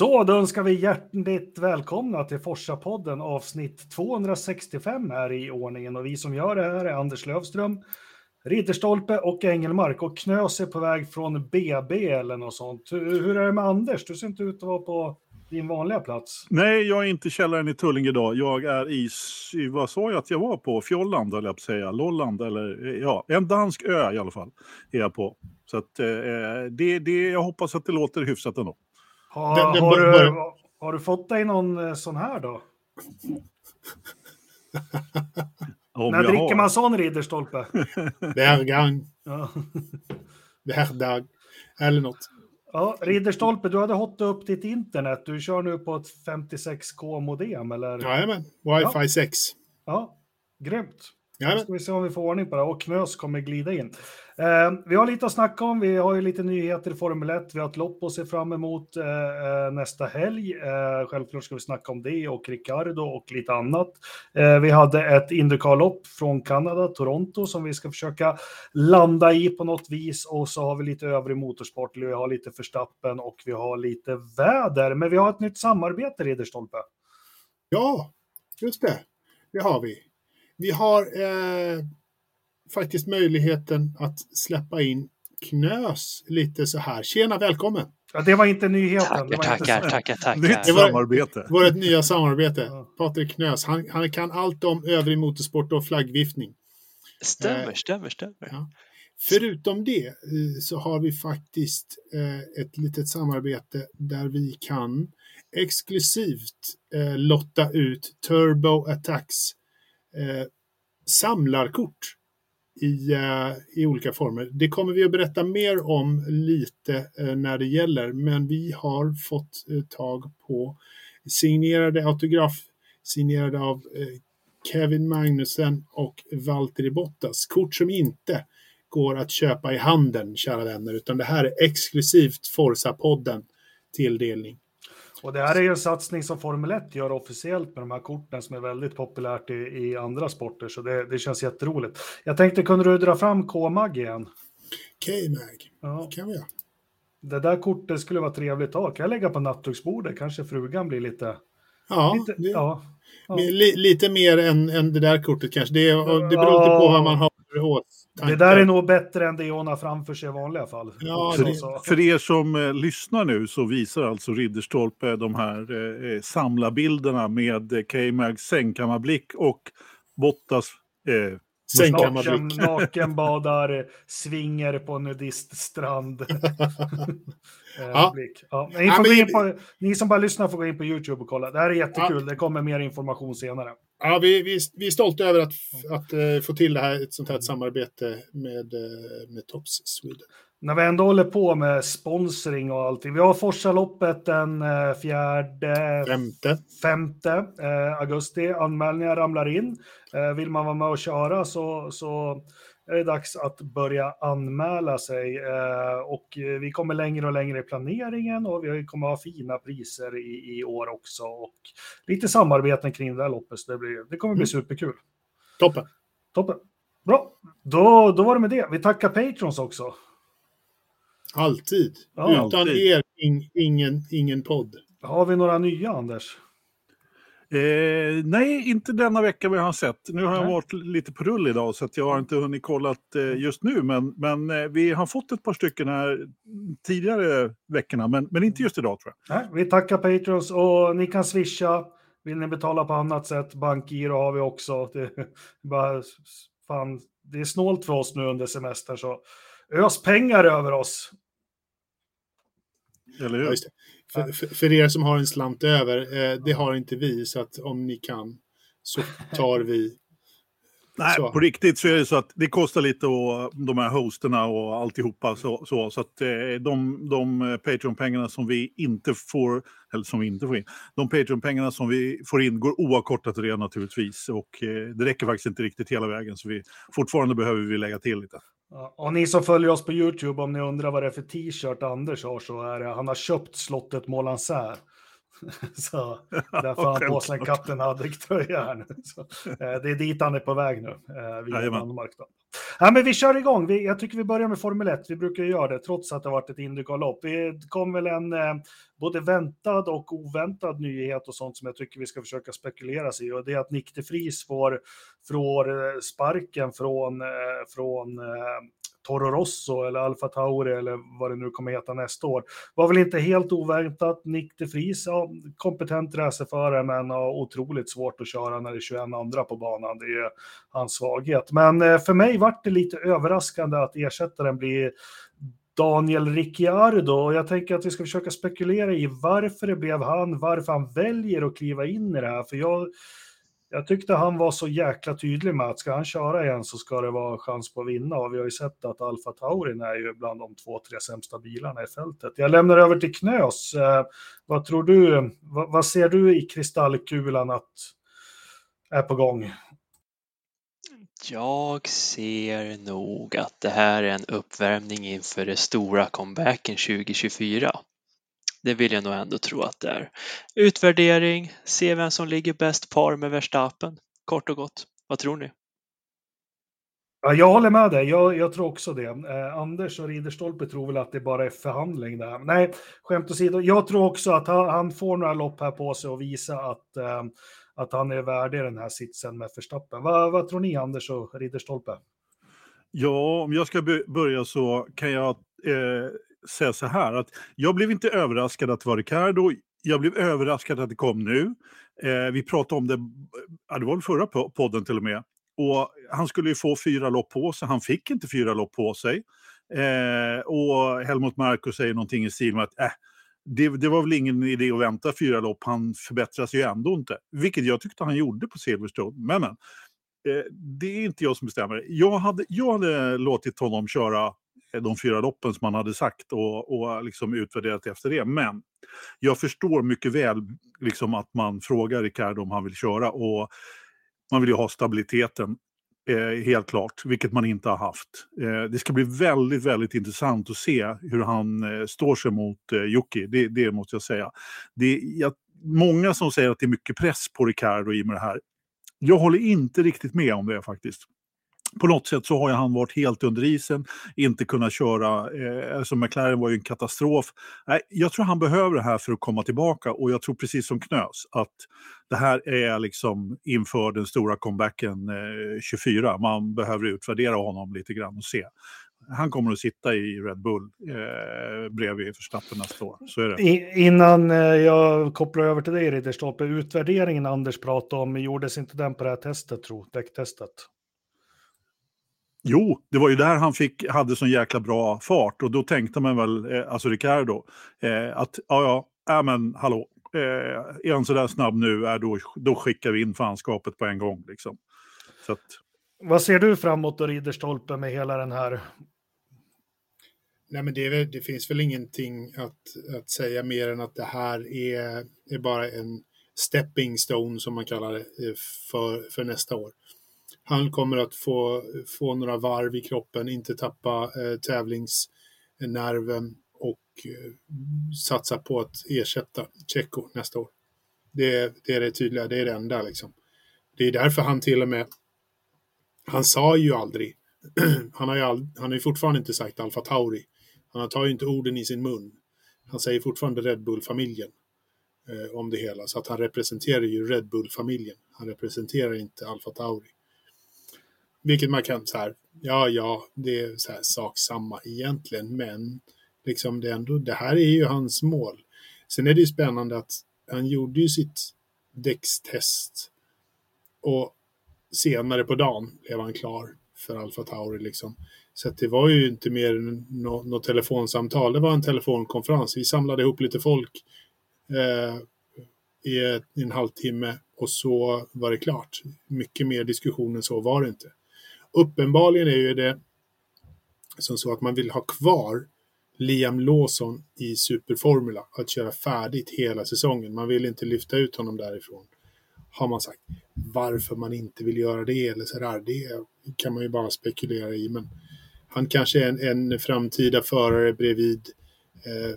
Så, då önskar vi hjärtligt välkomna till Forsa-podden avsnitt 265 här i ordningen. Och vi som gör det här är Anders Lövström, Ridderstolpe och Engelmark. Och Knös är på väg från BB eller något sånt. Hur är det med Anders? Du ser inte ut att vara på din vanliga plats. Nej, jag är inte i källaren i Tullinge idag. Jag är i, vad sa jag att jag var på? Fjolland, eller jag på säga. Lolland, eller ja, en dansk ö i alla fall är jag på. Så att, eh, det, det, jag hoppas att det låter hyfsat ändå. Ha, den, den har, du, har du fått dig någon eh, sån här då? När dricker har. man sån ridderstolpe? Bergang. Ja. Berdag. Eller något. Ja, Ridderstolpe, du hade hotat upp ditt internet. Du kör nu på ett 56k-modem, eller? Jajamän, wifi ja. 6. Ja, grymt. Ja. Då ska vi se om vi får ordning på det. Och Knös kommer glida in. Eh, vi har lite att snacka om. Vi har ju lite nyheter i Formel 1. Vi har ett lopp att se fram emot eh, eh, nästa helg. Eh, självklart ska vi snacka om det och Ricardo och lite annat. Eh, vi hade ett Indycar-lopp från Kanada, Toronto, som vi ska försöka landa i på något vis. Och så har vi lite övrig motorsport. Vi har lite förstappen och vi har lite väder. Men vi har ett nytt samarbete, Ridderstolpe. Ja, just det. Det har vi. Vi har eh, faktiskt möjligheten att släppa in Knös lite så här. Tjena, välkommen! Ja, det var inte nyheten. Tackar, tackar, inte... tackar, tackar. Nytt samarbete. Vårt nya samarbete. Ja. Patrik Knös, han, han, kan allt om övrig motorsport och flaggviftning. Stämmer, eh, stämmer, stämmer. Ja. Förutom det eh, så har vi faktiskt eh, ett litet samarbete där vi kan exklusivt eh, lotta ut Turbo Attacks eh, samlarkort i, eh, i olika former. Det kommer vi att berätta mer om lite eh, när det gäller, men vi har fått eh, tag på signerade autograf, signerade av eh, Kevin Magnussen och Valtteri Bottas. Kort som inte går att köpa i handeln, kära vänner, utan det här är exklusivt Forza-podden tilldelning. Och det här är ju en satsning som Formel 1 gör officiellt med de här korten som är väldigt populärt i, i andra sporter, så det, det känns jätteroligt. Jag tänkte, kunde du dra fram K-Mag igen? K-Mag, ja. kan vi göra. Det där kortet skulle vara trevligt att ha. Kan jag lägga på nattduksbordet? Kanske frugan blir lite... Ja, lite, det, ja, ja. Li, lite mer än, än det där kortet kanske. Det, det beror lite på vad man har det där är nog bättre än det hon har framför sig i vanliga fall. Ja, för, för, er som eh, lyssnar nu så visar alltså Ridderstolpe de här eh, eh samlarbilderna med eh, K-Mags sängkammarblick och Bottas eh, Naken, nakenbadar, svinger på nudiststrand. ja. Ja. Ni, ja, men... på, ni, som bara lyssnar får gå in på YouTube och kolla. Det här är jättekul. Det kommer mer information senare. Ja, vi, vi, vi är stolta över att, att uh, få till det här, ett sånt här samarbete med, uh, med Tops Sweden. När vi ändå håller på med sponsring och allting. Vi har Forsaloppet den uh, fjärde... Femte. Femte augusti. Anmälningar ramlar in. vill man vara med och köra så, så är det dags att börja anmäla sig. och vi kommer längre och längre i planeringen och vi kommer ha fina priser i, i år också. Och lite samarbeten kring det här loppet, så det, blir, det kommer bli mm. superkul. Toppen. Toppen. Bra, då, då var det med det. Vi tackar Patrons också. Alltid. Ja, Utan alltid. er, in, ingen, ingen podd. Har vi några nya, Anders? Eh, nej, inte denna vecka vi har sett. Nu har jag varit lite på rull idag så att jag har inte hunnit kolla eh, just nu. Men, men eh, vi har fått ett par stycken här tidigare veckorna, men, men inte just idag tror jag. Nej, vi tackar Patrons och ni kan swisha. Vill ni betala på annat sätt, bankgiro har vi också. Det, bara, fan, det är snålt för oss nu under semestern, så ös pengar över oss. Eller hur? Ja, för, för, för, er som har en slant över, eh, det har inte vi, så att om ni kan så tar vi. Nej, så. på riktigt så är det så att det kostar lite och de här hosterna och alltihopa. Så, så, så att eh, de, de Patreon-pengarna som vi inte får, eller som vi inte får in, de Patreon-pengarna som vi får in går oavkortat till det naturligtvis. Och eh, det räcker faktiskt inte riktigt hela vägen, så vi, fortfarande behöver vi lägga till lite. Och ni som följer oss på YouTube, om ni undrar vad det är för t-shirt Anders har, så är det, han har köpt slottet Molanzär. så därför har han på sig en Kapten Haddock-tröja här nu. Så, eh, det är dit han är på väg nu, eh, via Danmark. Då. Ja, men vi kör igång. Vi, jag tycker vi börjar med Formel 1. Vi brukar göra det trots att det har varit ett Indycar-lopp. Det kom väl en eh, både väntad och oväntad nyhet och sånt som jag tycker vi ska försöka spekulera sig i. Och det är att Nick de Vries får, får eh, sparken från, eh, från eh, Toro Rosso eller Alfa Tauri eller vad det nu kommer heta nästa år. Var väl inte helt oväntat. Nick de Vries, ja, kompetent racerförare men har otroligt svårt att köra när det är 21 andra på banan. Det är hans svaghet. Men eh, för mig vart det lite överraskande att ersättaren blir Daniel Ricciardo. Jag tänker att vi ska försöka spekulera i varför det blev han, varför han väljer att kliva in i det här. För jag, jag tyckte han var så jäkla tydlig med att ska han köra igen så ska det vara chans på att vinna och vi har ju sett att Alfa Taurin är ju bland de två, tre sämsta bilarna i fältet. Jag lämnar över till Knös. Eh, vad tror du, vad, vad, ser du i kristallkulan att är på gång? Jag ser nog att det här är en uppvärmning inför det stora comebacken 2024. Det vill jag nog ändå tro att det är. Utvärdering, se vem som ligger bäst par med Verstappen. Kort och gott. Vad tror ni? Ja, jag håller med dig. Jag, jag tror också det. Eh, Anders och Ridderstolpe tror väl att det bara är förhandling där. Nej, skämt åsido. Jag tror också att han, han, får några lopp här på sig och visa att, eh, att han är värdig den här sitsen med Verstappen. Va, vad tror ni, Anders och Ridderstolpe? Ja, om jag ska börja så kan jag eh, säga så här att jag blev inte överraskad att det var Ricardo. Jag blev överraskad att det kom nu. Eh, vi pratade om det, ja, det var väl förra podden till och med. Och han skulle ju få fyra lopp på sig, han fick inte fyra lopp på sig. Eh, och Helmut Marko säger någonting i stil med att eh, det, det, var väl ingen idé att vänta fyra lopp, han förbättras ju ändå inte. Vilket jag tyckte han gjorde på Silverstone. Men, men eh, det är inte jag som bestämmer. Jag hade, jag hade låtit honom köra Eh, de fyra loppen som man hade sagt och, och liksom utvärderat efter det. Men jag förstår mycket väl liksom att man frågar Ricardo om han vill köra och man vill ju ha stabiliteten. Eh, helt klart, vilket man inte har haft. Eh, det ska bli väldigt, väldigt intressant att se hur han eh, står sig mot eh, Jocke, det, det, måste jag säga. Det, jag, många som säger att det är mycket press på Ricardo i och med det här. Jag håller inte riktigt med om det faktiskt på något sätt så har han varit helt under isen, inte kunnat köra. Eh, alltså McLaren var ju en katastrof. Nej, jag tror han behöver det här för att komma tillbaka och jag tror precis som Knös att det här är liksom inför den stora comebacken eh, 24. Man behöver utvärdera honom lite grann och se. Han kommer att sitta i Red Bull eh, bredvid Verstappen nästa år. Så är det. I, innan eh, jag kopplar över till dig Ridderstolpe, utvärderingen Anders pratade om, gjordes inte den på det här testet, tro, däcktestet? Jo, det var ju där han fick, hade sån jäkla bra fart och då tänkte man väl, eh, alltså Ricardo, eh, att ja, ja, äh, men hallå, eh, är han sådär snabb nu, äh, då, då skickar vi in fanskapet på en gång. Liksom. Så att... Vad ser du framåt då, Ridderstolpe, med hela den här? Nej, men det, det, finns väl ingenting att, att säga mer än att det här är, är bara en stepping stone, som man kallar det, eh, för, för nästa år han kommer att få, få några varv i kroppen, inte tappa eh, tävlingsnerven och eh, satsa på att ersätta Tjecko nästa år. Det, det, är det tydliga, det är det enda liksom. Det är därför han till och med, han sa ju aldrig, han har ju, all, han har ju fortfarande inte sagt Alfa Tauri. Han tar ju inte orden i sin mun. Han säger fortfarande Red Bull-familjen eh, om det hela, så att han representerar ju Red Bull-familjen. Han representerar inte Alfa Tauri. Vilket man kan så här, ja, ja, det är så här, sak samma egentligen, men liksom det, ändå, det här är ju hans mål. Sen är det ju spännande att han gjorde ju sitt däckstest och senare på dagen blev han klar för Alfa Tauri liksom. Så det var ju inte mer än något no telefonsamtal, det var en telefonkonferens. Vi samlade ihop lite folk eh, i en halvtimme och så var det klart. Mycket mer diskussion än så var det inte. Uppenbarligen är ju det som så att man vill ha kvar Liam Lawson i Superformula, att köra färdigt hela säsongen. Man vill inte lyfta ut honom därifrån, har man sagt. Varför man inte vill göra det eller sådär, det kan man ju bara spekulera i. Men han kanske är en, en framtida förare bredvid eh,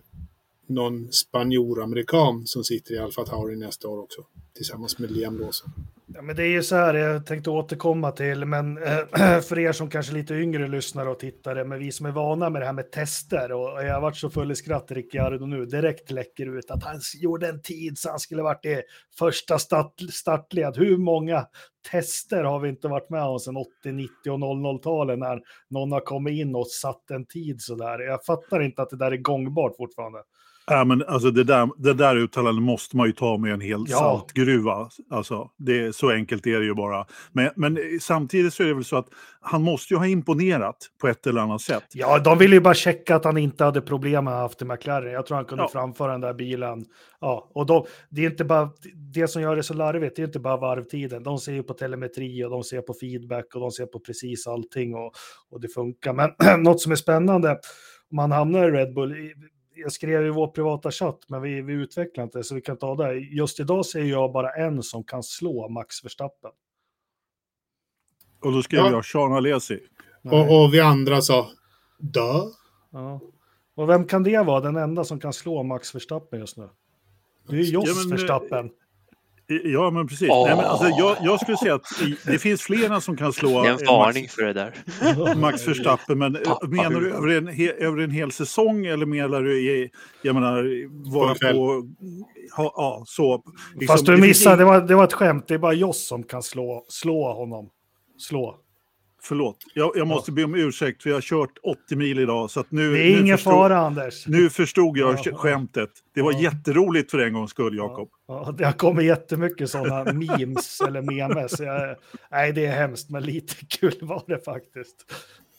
någon spanjor-amerikan som sitter i Alfa Tauri nästa år också, tillsammans med Liam Lawson. Ja, men det är ju så här, jag tänkte återkomma till, men äh, för er som kanske lite yngre lyssnare och tittare, men vi som är vana med det här med tester och jag har varit så full i skratt, Ricciardo nu, direkt läcker ut att han gjorde en tid så han skulle varit i första start, startled. Hur många tester har vi inte varit med om sedan 80, 90 och 00-talen när någon har kommit in och satt en tid så där. Jag fattar inte att det där är gångbart fortfarande. Ja, men alltså det där, det där uttalandet måste man ju ta med en hel ja. saltgruva. Alltså, det, så enkelt är det ju bara. Men, men samtidigt så är det väl så att han måste ju ha imponerat på ett eller annat sätt. Ja, de ville ju bara checka att han inte hade problem med i McLaren. Jag tror han kunde ja. framföra den där bilen. Ja, och då, det är inte bara det som gör det så larvigt. Det är inte bara varvtiden. De ser ju på telemetri och de ser på feedback och de ser på precis allting och, och det funkar. Men något som är spännande om man hamnar i Red Bull jag skrev i vår privata chatt, men vi, vi utvecklar inte så vi kan ta det. Just idag ser jag bara en som kan slå Max Verstappen. Och då skrev ja. jag Sean Alesi. Och, och vi andra sa dö. Ja. Och vem kan det vara, den enda som kan slå Max Verstappen just nu? Det är ju Jos ja, men, Verstappen. Ja, men precis. Oh. Nej, men alltså, jag, jag, skulle säga att det finns flera som kan slå... Det är en varning Max, för det där. Max Verstappen, men Pappa. menar du över en, he, över en hel säsong eller menar du, i, jag menar, vara på... Ha, ja, så. Liksom, Fast du missade, det var, det var ett skämt. Det är bara Joss som kan slå, slå honom. Slå. Förlåt, jag, jag måste ja. be om ursäkt för jag har kört 80 mil idag. Så nu, det är ingen förstod, fara Anders. Nu förstod jag ja. skämtet. Det var ja. jätteroligt för en gångs skull, Jakob. Ja, det har kommit jättemycket sådana memes eller memes. Jag, nej, det är hemskt, men lite kul var det faktiskt.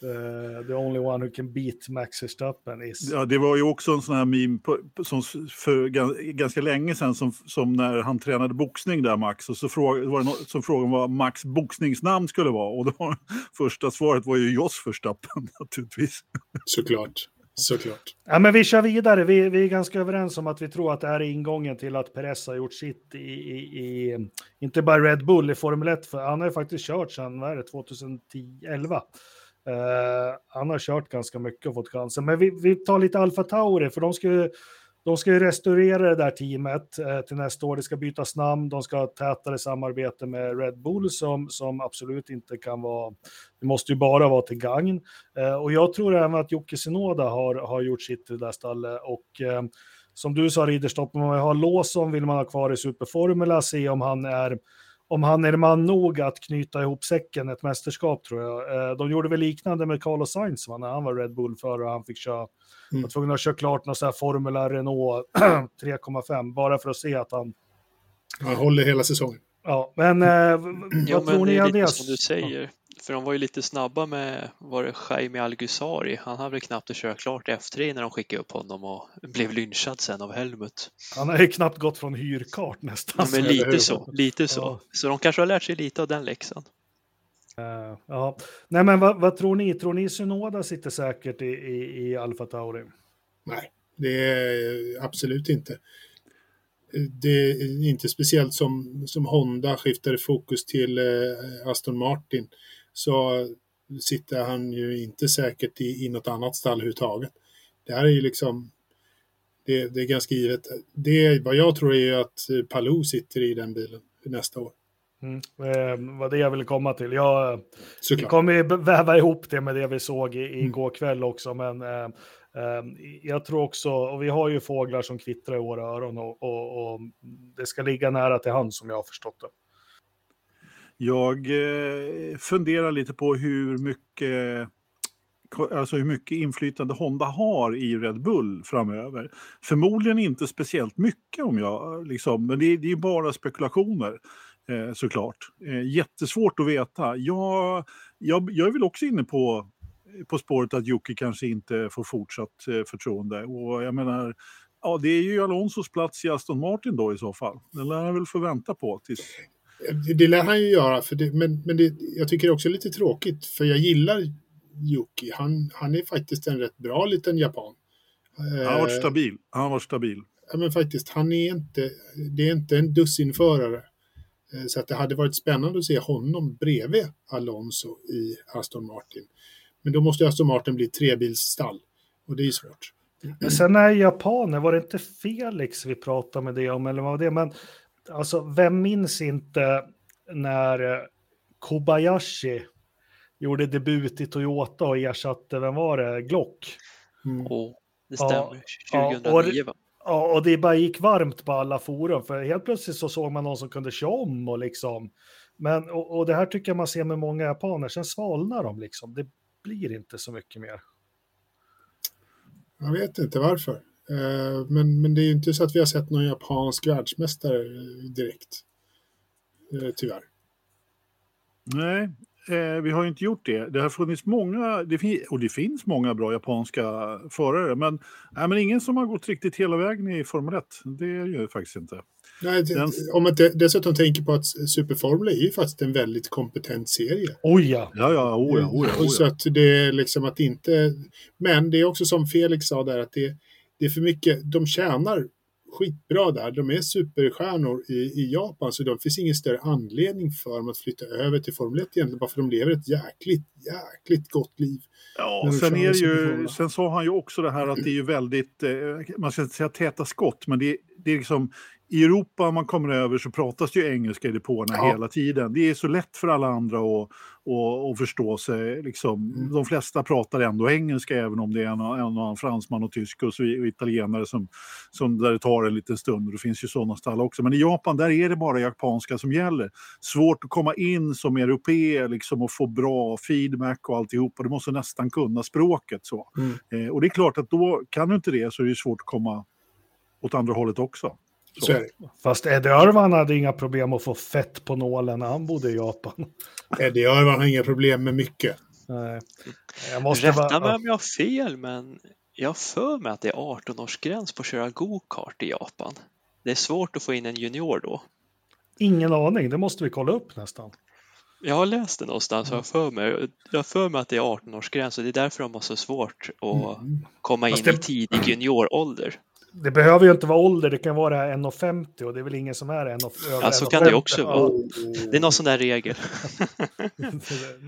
Uh, the only one who can beat Max Verstappen is... Ja, det var ju också en sån här meme på, som för ganska länge sedan som, som när han tränade boxning där, Max. Och så fråg, var det någon som frågade vad Max boxningsnamn skulle vara. Och då, första svaret var ju Jos Verstappen naturligtvis. Såklart. Såklart. Ja, men vi kör vidare. Vi, vi är ganska överens om att vi tror att det här är ingången till att Perez har gjort sitt i, i, i inte bara Red Bull i Formel 1, för han har ju faktiskt kört sedan, vad är det, 2011. Eh, han har kört ganska mycket och fått chansen. Men vi, vi tar lite Alfa Tauri, för de ska ju, de ska ju restaurera det där teamet eh, till nästa år. Det ska bytas namn, de ska ha tätare samarbete med Red Bull som, som absolut inte kan vara... Det måste ju bara vara till gagn. Eh, och jag tror även att Jocke Sinoda har, har gjort sitt i det där stallet. Och eh, som du sa, Ridderstopp, om man vill ha Lawson vill man ha kvar i Superformula, se om han är om han är man nog att knyta ihop säcken ett mästerskap tror jag. Eh, de gjorde väl liknande med Carlos Sainz va, när han var Red Bull för och han fick köra, mm. var tvungen att köra klart någon sån här Formula Renault 3,5 bara för att se att han... Han håller hela säsongen. Ja, men eh, ja, vad men tror ni av det? det? som du säger. För de var ju lite snabba med, var det Jaime Algusari? Han hade väl knappt att köra klart F3 när de skickade upp honom och blev lynchad sen av Helmut. Han har ju knappt gått från hyrkart nästan. Ja, men lite så, lite så. Ja. Så de kanske har lärt sig lite av den läxan. Uh, ja, nej men vad, vad, tror ni? Tror ni Synoda sitter säkert i, i, i Alfa Tauri? Nej, det är absolut inte. Det är inte speciellt som, som Honda skiftade fokus till eh, Aston Martin så sitter han ju inte säkert i, i något annat stall överhuvudtaget. Det här är ju liksom det, det är ganska givet. Det, vad jag tror är att Palou sitter i den bilen nästa år. Mm. Eh, vad det jag ville komma till. Jag Såklart. kommer ju väva ihop det med det vi såg i, mm. igår kväll också, men eh, eh, jag tror också, och vi har ju fåglar som kvittrar i våra öron och, och, och det ska ligga nära till hand som jag har förstått det. Jag eh, funderar lite på hur mycket alltså hur mycket inflytande Honda har i Red Bull framöver. Förmodligen inte speciellt mycket om jag, liksom, men det, det är bara spekulationer eh, såklart. Eh, jättesvårt att veta. Jag, jag, jag är väl också inne på, på spåret att Jocke kanske inte får fortsatt eh, förtroende. Och jag menar, ja, det är ju Alonsos plats i Aston Martin då i så fall. Den lär han väl få vänta på tills det lär han ju göra, för det, men, men det, jag tycker det är också lite tråkigt för jag gillar Yuki. Han, han är faktiskt en rätt bra liten japan. Han har varit eh, stabil. Han har varit stabil. Ja, men faktiskt, han är inte, det är inte en dussinförare. Eh, så att det hade varit spännande att se honom bredvid Alonso i Aston Martin. Men då måste Aston Martin bli trebilsstall och det är svårt. Men sen är japaner, var det inte Felix vi pratade med det om eller vad var det? Men alltså, vem minns inte när eh, Kobayashi gjorde debut i Toyota och ersatte, vem var det, Glock? Mm. Oh, det stämmer, ja, 2009 va? Ja, och det bara gick varmt på alla forum, för helt plötsligt så såg man någon som kunde köra om och liksom. Men, och, och det här tycker jag man ser med många japaner, sen svalnar de liksom. Det blir inte så mycket mer. Jag vet inte varför. Eh, men, men det är ju inte så att vi har sett någon japansk världsmästare direkt. Eh, tyvärr. Nej, eh, vi har ju inte gjort det. Det har funnits många, det och det finns många bra japanska förare, men, äh, men ingen som har gått riktigt hela vägen i Formel 1. Det är ju faktiskt inte. Nej, Den... Om man dessutom tänker på att Superformula är ju faktiskt en väldigt kompetent serie. Oj ja! Ja, ja, oh ja, oh ja, oh ja. Så att det är liksom att inte... Men det är också som Felix sa där att det, det är för mycket, de tjänar skitbra där. De är superstjärnor i, i Japan så det finns ingen större anledning för dem att flytta över till Formel 1 egentligen bara för de lever ett jäkligt, jäkligt gott liv. Ja, sen, är ju, sen sa han ju också det här att det är ju väldigt, eh, man ska inte säga täta skott, men det, det är liksom i Europa om man kommer över så pratas ju engelska i depåerna ja. hela tiden. Det är så lätt för alla andra att, att, att förstå sig. Liksom. Mm. De flesta pratar ändå engelska även om det är en, en annan fransman och tysk och, så, och italienare som, som där det tar en liten stund. Det finns ju sådana stall också. Men i Japan där är det bara japanska som gäller. Svårt att komma in som europé liksom, och få bra feedback och alltihopa. Du måste nästan kunna språket. Så. Mm. Eh, och det är klart att då kan du inte det så är det svårt att komma åt andra hållet också. Så. Så Fast Eddie Irvan hade inga problem att få fett på nålen när han bodde i Japan. Eddie Irvan har inga problem med mycket. Nej. Jag måste Rätta mig om jag har fel, men jag för mig att det är 18-årsgräns på att köra go-kart i Japan. Det är svårt att få in en junior då. Ingen aning, det måste vi kolla upp nästan. Jag har läst det någonstans och jag för mig, jag för mig att det är 18-årsgräns och det är därför de har så svårt att mm. komma in det... i tidig juniorålder det behöver ju inte vara ålder, det kan vara 1,50 och det är väl ingen som är 1,50. Ja, så kan det också vara. Det är någon sån där regel.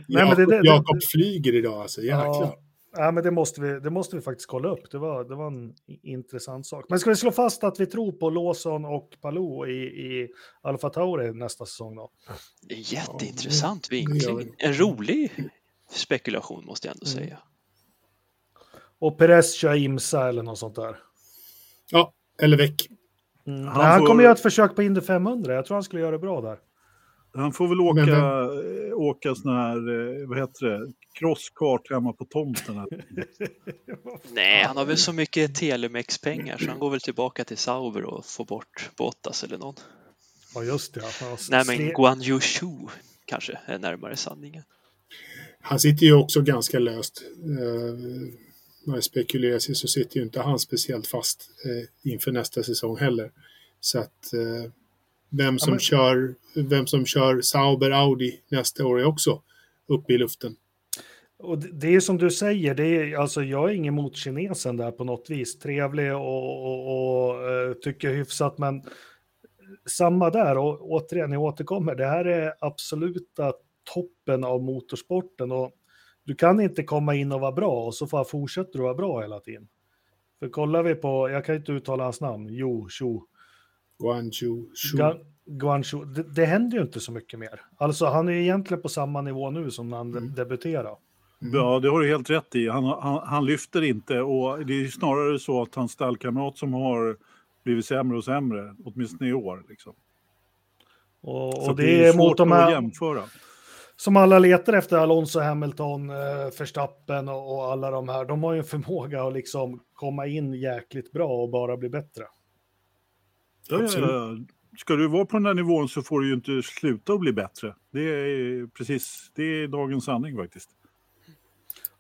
Nej, men det, det, Jakob flyger idag alltså, jäklar. Ja, ja, men det måste, vi, det måste vi faktiskt kolla upp. Det var, det var en intressant sak. Men ska vi slå fast att vi tror på Lawson och Palou i, i Alfa Tauri nästa säsong då? Jätteintressant vinkling. En rolig spekulation måste jag ändå mm. säga. Och Perez kör Imsa eller något sånt där. Ja, eller väck. Mm. Han, han får... kommer göra ett försök på Indy 500. Jag tror han skulle göra det bra där. Han får väl åka, men, åka sån här, eh, vad heter det, crosskart hemma på tomten. Nej, han har väl så mycket Telemex-pengar så han går väl tillbaka till Sauber och får bort Bottas eller någon. Ja, just det. Nej, men Guan Yushu kanske är närmare sanningen. Han sitter ju också ganska löst. När det spekuleras i så sitter ju inte han speciellt fast eh, inför nästa säsong heller. Så att eh, vem, som ja, men... kör, vem som kör Sauber Audi nästa år är också uppe i luften. Och det är som du säger, det är, alltså jag är ingen mot kinesen där på något vis. Trevlig och, och, och uh, tycker hyfsat, men samma där, och återigen, jag återkommer, det här är absoluta toppen av motorsporten och du kan inte komma in och vara bra och så fortsätter du vara bra hela tiden. För kollar vi på, jag kan inte uttala hans namn, Jo Shu. Guanchu. Guanchu. Det, det händer ju inte så mycket mer. Alltså han är egentligen på samma nivå nu som när han mm. debuterade. Mm. Ja, det har du helt rätt i. Han, han, han, lyfter inte och det är snarare så att hans stallkamrat som har blivit sämre och sämre, åtminstone i år. Liksom. Och, och det, det, är, svårt mot de här... att jämföra som alla letar efter, Alonso, Hamilton, eh, Verstappen och, alla de här, de har ju en förmåga att liksom komma in jäkligt bra och bara bli bättre. Ja, ja, Ska du vara på den här nivån så får du ju inte sluta att bli bättre. Det är precis, det är dagens sanning faktiskt.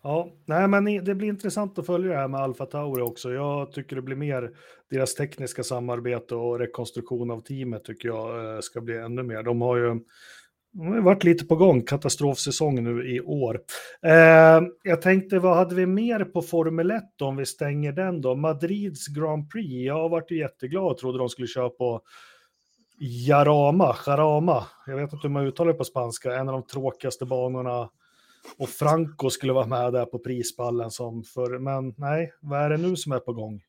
Ja, nej, men det blir intressant att följa det här med Alfa Tauri också. Jag tycker det blir mer deras tekniska samarbete och rekonstruktion av teamet tycker jag eh, ska bli ännu mer. De har ju de har varit lite på gång, katastrofsäsong nu i år. Eh, jag tänkte, vad hade vi mer på Formel 1 om vi stänger den då? Madrids Grand Prix, jag har varit jätteglad och trodde de skulle köra på Jarama, Jarama, jag vet inte hur man uttalar det på spanska, en av de tråkigaste banorna. Och Franco skulle vara med där på prispallen som för, men nej, vad är det nu som är på gång?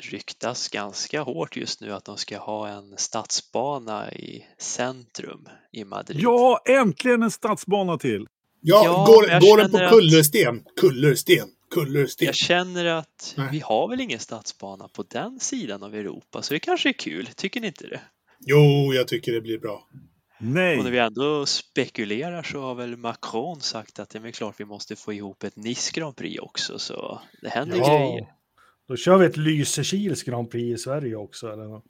Ryktas ganska hårt just nu att de ska ha en stadsbana i centrum i Madrid. Ja, äntligen en stadsbana till! Ja, ja går, går den på kullersten? Att... Kullersten, kullersten. Jag känner att Nej. vi har väl ingen stadsbana på den sidan av Europa, så det kanske är kul. Tycker ni inte det? Jo, jag tycker det blir bra. Nej. Och när vi ändå spekulerar så har väl Macron sagt att det är klart vi måste få ihop ett Nice Grand Prix också, så det händer ja. grejer. Då kör vi ett Lysekils Grand Prix i Sverige också. Eller? Ja,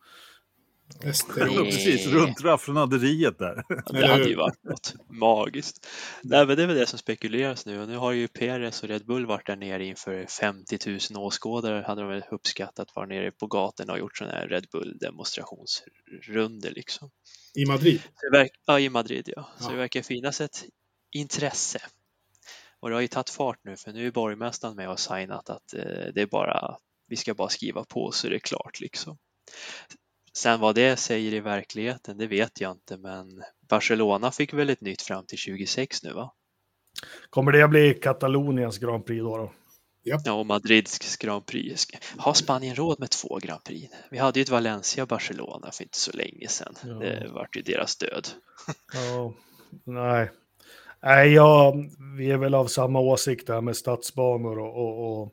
precis, runt raffinaderiet där. det hade ju varit något magiskt. Nej, men det är väl det som spekuleras nu och nu har ju Perez och Red Bull varit där nere inför 50 000 åskådare hade de väl uppskattat var nere på gatorna och gjort sådana här Red Bull demonstrationsrunder liksom. I Madrid? ja, i Madrid ja. Så ja. det verkar finnas ett intresse. Och det har ju tagit fart nu för nu är borgmästaren med och signat att eh, det är bara vi ska bara skriva på så är det klart liksom. Sen vad det säger i verkligheten, det vet jag inte, men Barcelona fick väl ett nytt fram till 2026 nu va? Kommer det att bli Kataloniens Grand Prix då? då? Ja. ja, och Madrids Grand Prix. Har Spanien råd med två Grand Prix? Vi hade ju ett Valencia-Barcelona för inte så länge sedan. Ja. Det vart ju deras död. Ja, nej. Nej, ja, vi är väl av samma åsikt där med stadsbanor och, och, och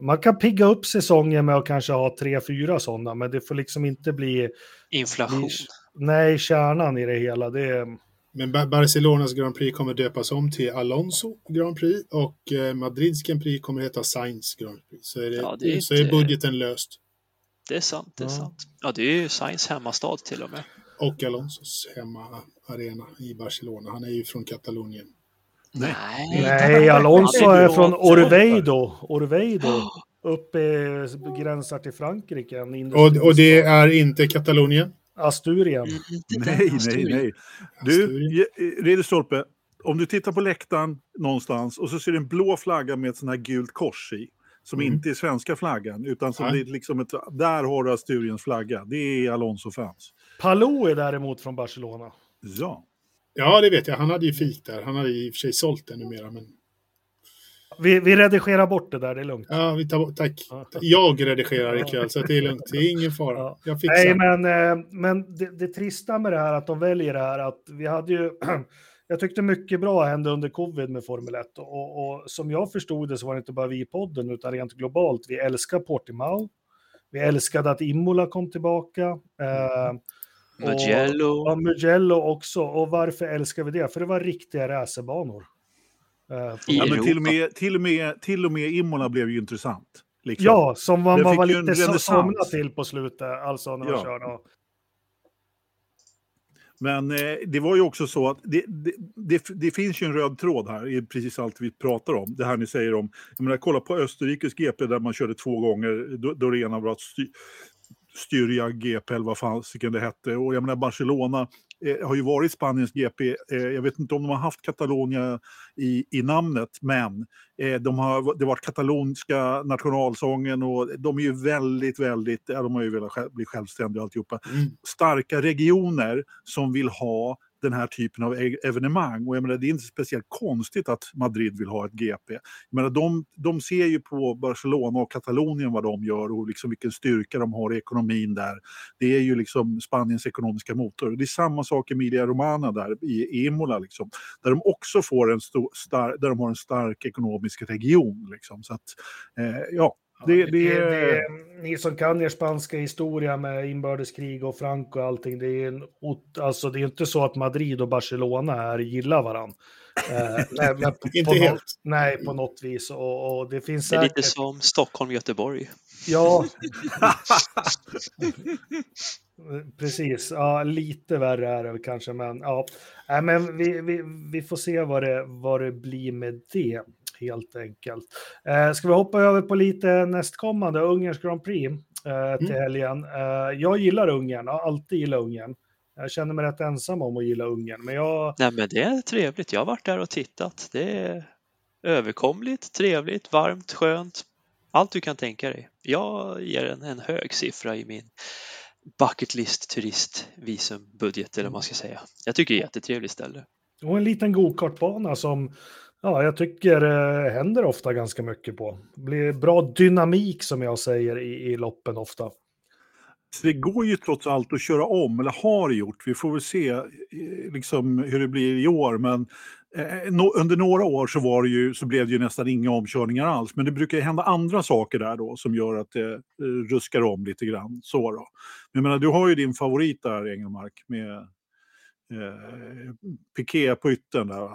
man kan pigga upp säsongen med att kanske ha tre, fyra sådana, men det får liksom inte bli... Inflation. Bli, nej, kärnan i det hela. Det Men Barcelonas Grand Prix kommer döpas om till Alonso Grand Prix och eh, Madrids Grand Prix kommer heta Sainz Grand Prix. Så är, det, ja, det är så inte... är budgeten löst. Det är sant, det är ja. sant. Ja, det är ju Sainz hemmastad till och med. Och Alonsos hemmaarena i Barcelona. Han är ju från Katalonien. Nej, Nej Alonso är från Orveido. Orveido. Uppe gränsar till Frankrike. Och, och det är inte Katalonien? Asturien. Mm, nej, nej, nej. Du, Ridderstolpe, om du tittar på läktaren någonstans och så ser du en blå flagga med ett sånt här gult kors i. Som mm. inte är svenska flaggan, utan som är liksom ett, där har du Asturiens flagga. Det är Alonso-fans. Palou är däremot från Barcelona. Ja. Ja, det vet jag. Han hade ju fik där. Han hade i och för sig sålt det numera. Men... Vi, vi redigerar bort det där, det är lugnt. Ja, vi tar bort, tack. Jag redigerar ikväll, så det är lugnt. Det är ingen fara. Jag fixar. Nej, men, eh, men det, det trista med det här att de väljer det här, att vi hade ju... jag tyckte mycket bra hände under covid med Formel 1 och, och, som jag förstod det så var det inte bara vi i podden utan rent globalt. Vi älskar Portimao. Vi älskade att Imola kom tillbaka. Eh, Mugello. Och, ja, Mugello också. Och varför älskar vi det? För det var riktiga racerbanor. Uh, ja, men till, och med, till, och med, till och med Imola blev ju intressant. Liksom. Ja, som man, man var lite somna till på slutet, alltså när man ja. körde. Men eh, det var ju också så att det, det, det, det, finns ju en röd tråd här i precis allt vi pratar om. Det här ni säger om, jag menar kolla på Österrikes GP där man körde två gånger, då, då det ena var att Styria GP eller vad fasiken det hette. Och jag menar Barcelona eh, har ju varit Spaniens GP. Eh, jag vet inte om de har haft Catalonia i, i namnet, men eh, de har, det har varit katalonska nationalsången och de är ju väldigt, väldigt, ja, de har ju velat bli självständiga och alltihopa. Mm. Starka regioner som vill ha den här typen av e-, evenemang. Och jag menar, det är inte speciellt konstigt att Madrid vill ha ett GP. Jag menar, de, de ser ju på Barcelona och Katalonien vad de gör och liksom vilken styrka de har i ekonomin där. Det är ju liksom Spaniens ekonomiska motor. Det är samma sak i Emilia Romana där i Imola, liksom, där de också får en stor, star, där de har en stark ekonomisk region. Liksom. Så att, eh, ja, det, det, det, ni som kan er spanska historia med inbördeskrig och Franco och allting, det är, en, alltså, det är inte så att Madrid och Barcelona här gillar varandra. Eh, nej, på, inte på helt. Något, nej, på något vis. Och, och det finns det är säkert... lite som Stockholm-Göteborg. Ja. Precis, ja, lite värre är det kanske, men ja. Nej, men vi, vi, vi får se vad det, vad det blir med det helt enkelt. Eh, ska vi hoppa över på lite nästkommande, Ungerns Grand Prix eh, till mm. helgen. Eh, jag gillar Ungern, har alltid gillat Ungern. Jag känner mig rätt ensam om att gilla Ungern, men jag... Nej, men det är trevligt. Jag har varit där och tittat. Det är överkomligt, trevligt, varmt, skönt. Allt du kan tänka dig. Jag ger en, en hög siffra i min bucketlist turistvisum budget eller vad man ska säga. Jag tycker det är ett jättetrevligt ställe. Och en liten gokartbana som Ja, jag tycker det händer ofta ganska mycket på. Det blir bra dynamik som jag säger i, i loppen ofta. det går ju trots allt att köra om, eller har gjort. Vi får väl se eh, liksom, hur det blir i år. Men eh, no, under några år så, var det ju, så blev det ju nästan inga omkörningar alls. Men det brukar hända andra saker där då som gör att det eh, ruskar om lite grann. Så då. Men jag menar, du har ju din favorit där, Engelmark, med eh, Piqué på yttern där.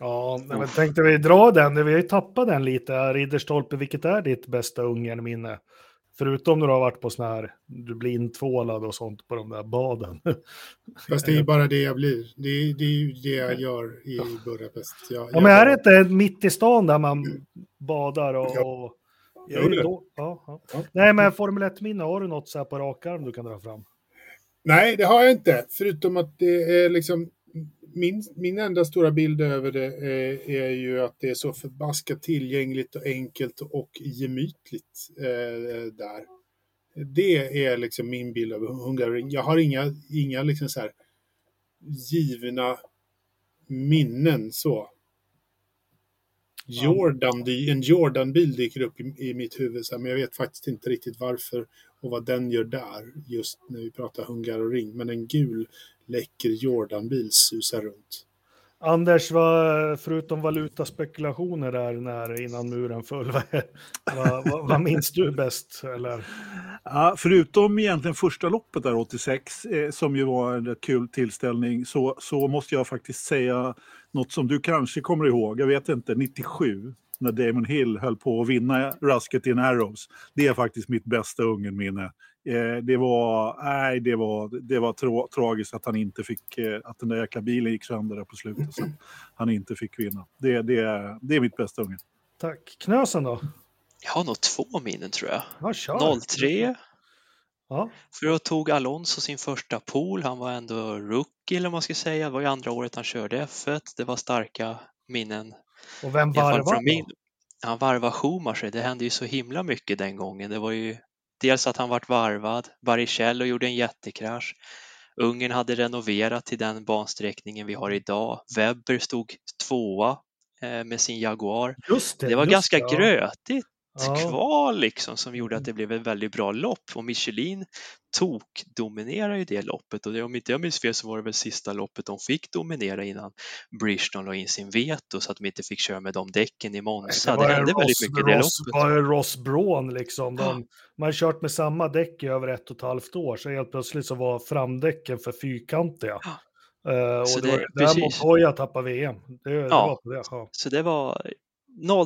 Ja, men tänkte vi dra den, vi har ju tappat den lite. Ridderstolpe, vilket är ditt bästa Ungern-minne? Förutom när du har varit på sådana här, du blir intvålad och sånt på de där baden. Fast det är bara det jag blir. Det är, det är ju det jag gör i Budapest. Jag, ja, men är det inte mitt i stan där man badar och... Ja. Jag det. Då, ja, ja. ja. Nej, men Formel 1-minne, har du något så här på rak arm du kan dra fram? Nej, det har jag inte. Förutom att det är liksom min, min enda stora bild över det är, eh, är, ju att det är så förbaskat tillgängligt och enkelt och gemytligt eh, där. Det är liksom min bild av Hungaroring. Jag har inga, inga liksom så här givna minnen så. Jordan, en Jordan-bil dyker upp i, i mitt huvud, så här, men jag vet faktiskt inte riktigt varför och vad den gör där, just när vi pratar Hungaroring. Men en gul läcker Jordan-bil susar runt. Anders, vad, förutom valutaspekulationer där när, innan muren föll, vad, vad, vad minns du bäst? Eller? Ja, förutom egentligen första loppet där 86, eh, som ju var en rätt kul tillställning, så, så måste jag faktiskt säga något som du kanske kommer ihåg, jag vet inte, 97 när Damon Hill höll på att vinna Rusket in Arrows. Det är faktiskt mitt bästa Ungern-minne. Eh, det var, nej, det var, det var tra tragiskt att han inte fick, eh, att den där jäkla bilen gick sönder där på slutet. Så han inte fick vinna. Det, det, är, det är mitt bästa Ungern. Tack. Knösen då? Jag har nog två minnen tror jag. Ja, kör. 03. Ja. För då tog Alonso sin första pool. Han var ändå rookie eller vad man ska säga. Det var ju andra året han körde F1. Det var starka minnen och vem varvade min... Han varvade Schumacher. Det hände ju så himla mycket den gången. Det var ju dels att han vart varvad. Baricello gjorde en jättekrasch. Ungern hade renoverat till den bansträckningen vi har idag. Webber stod tvåa eh, med sin Jaguar. Det, det var ganska det, grötigt ja. kval liksom som gjorde att det blev ett väldigt bra lopp och Michelin tok dominerar ju det loppet och om inte jag minns fel så var det väl sista loppet de fick dominera innan Bridgestone la in sin veto så att de inte fick köra med de däcken i Monza. Det, det hände Ross, väldigt mycket i det loppet. Det var Ross Braun liksom. De, ja. Man har kört med samma däck i över ett och ett halvt år så helt plötsligt så var framdäcken för fyrkantiga. Ja. Uh, och så det, det var där Montoya tappade VM. Det, ja. det var det. Ja. Så det var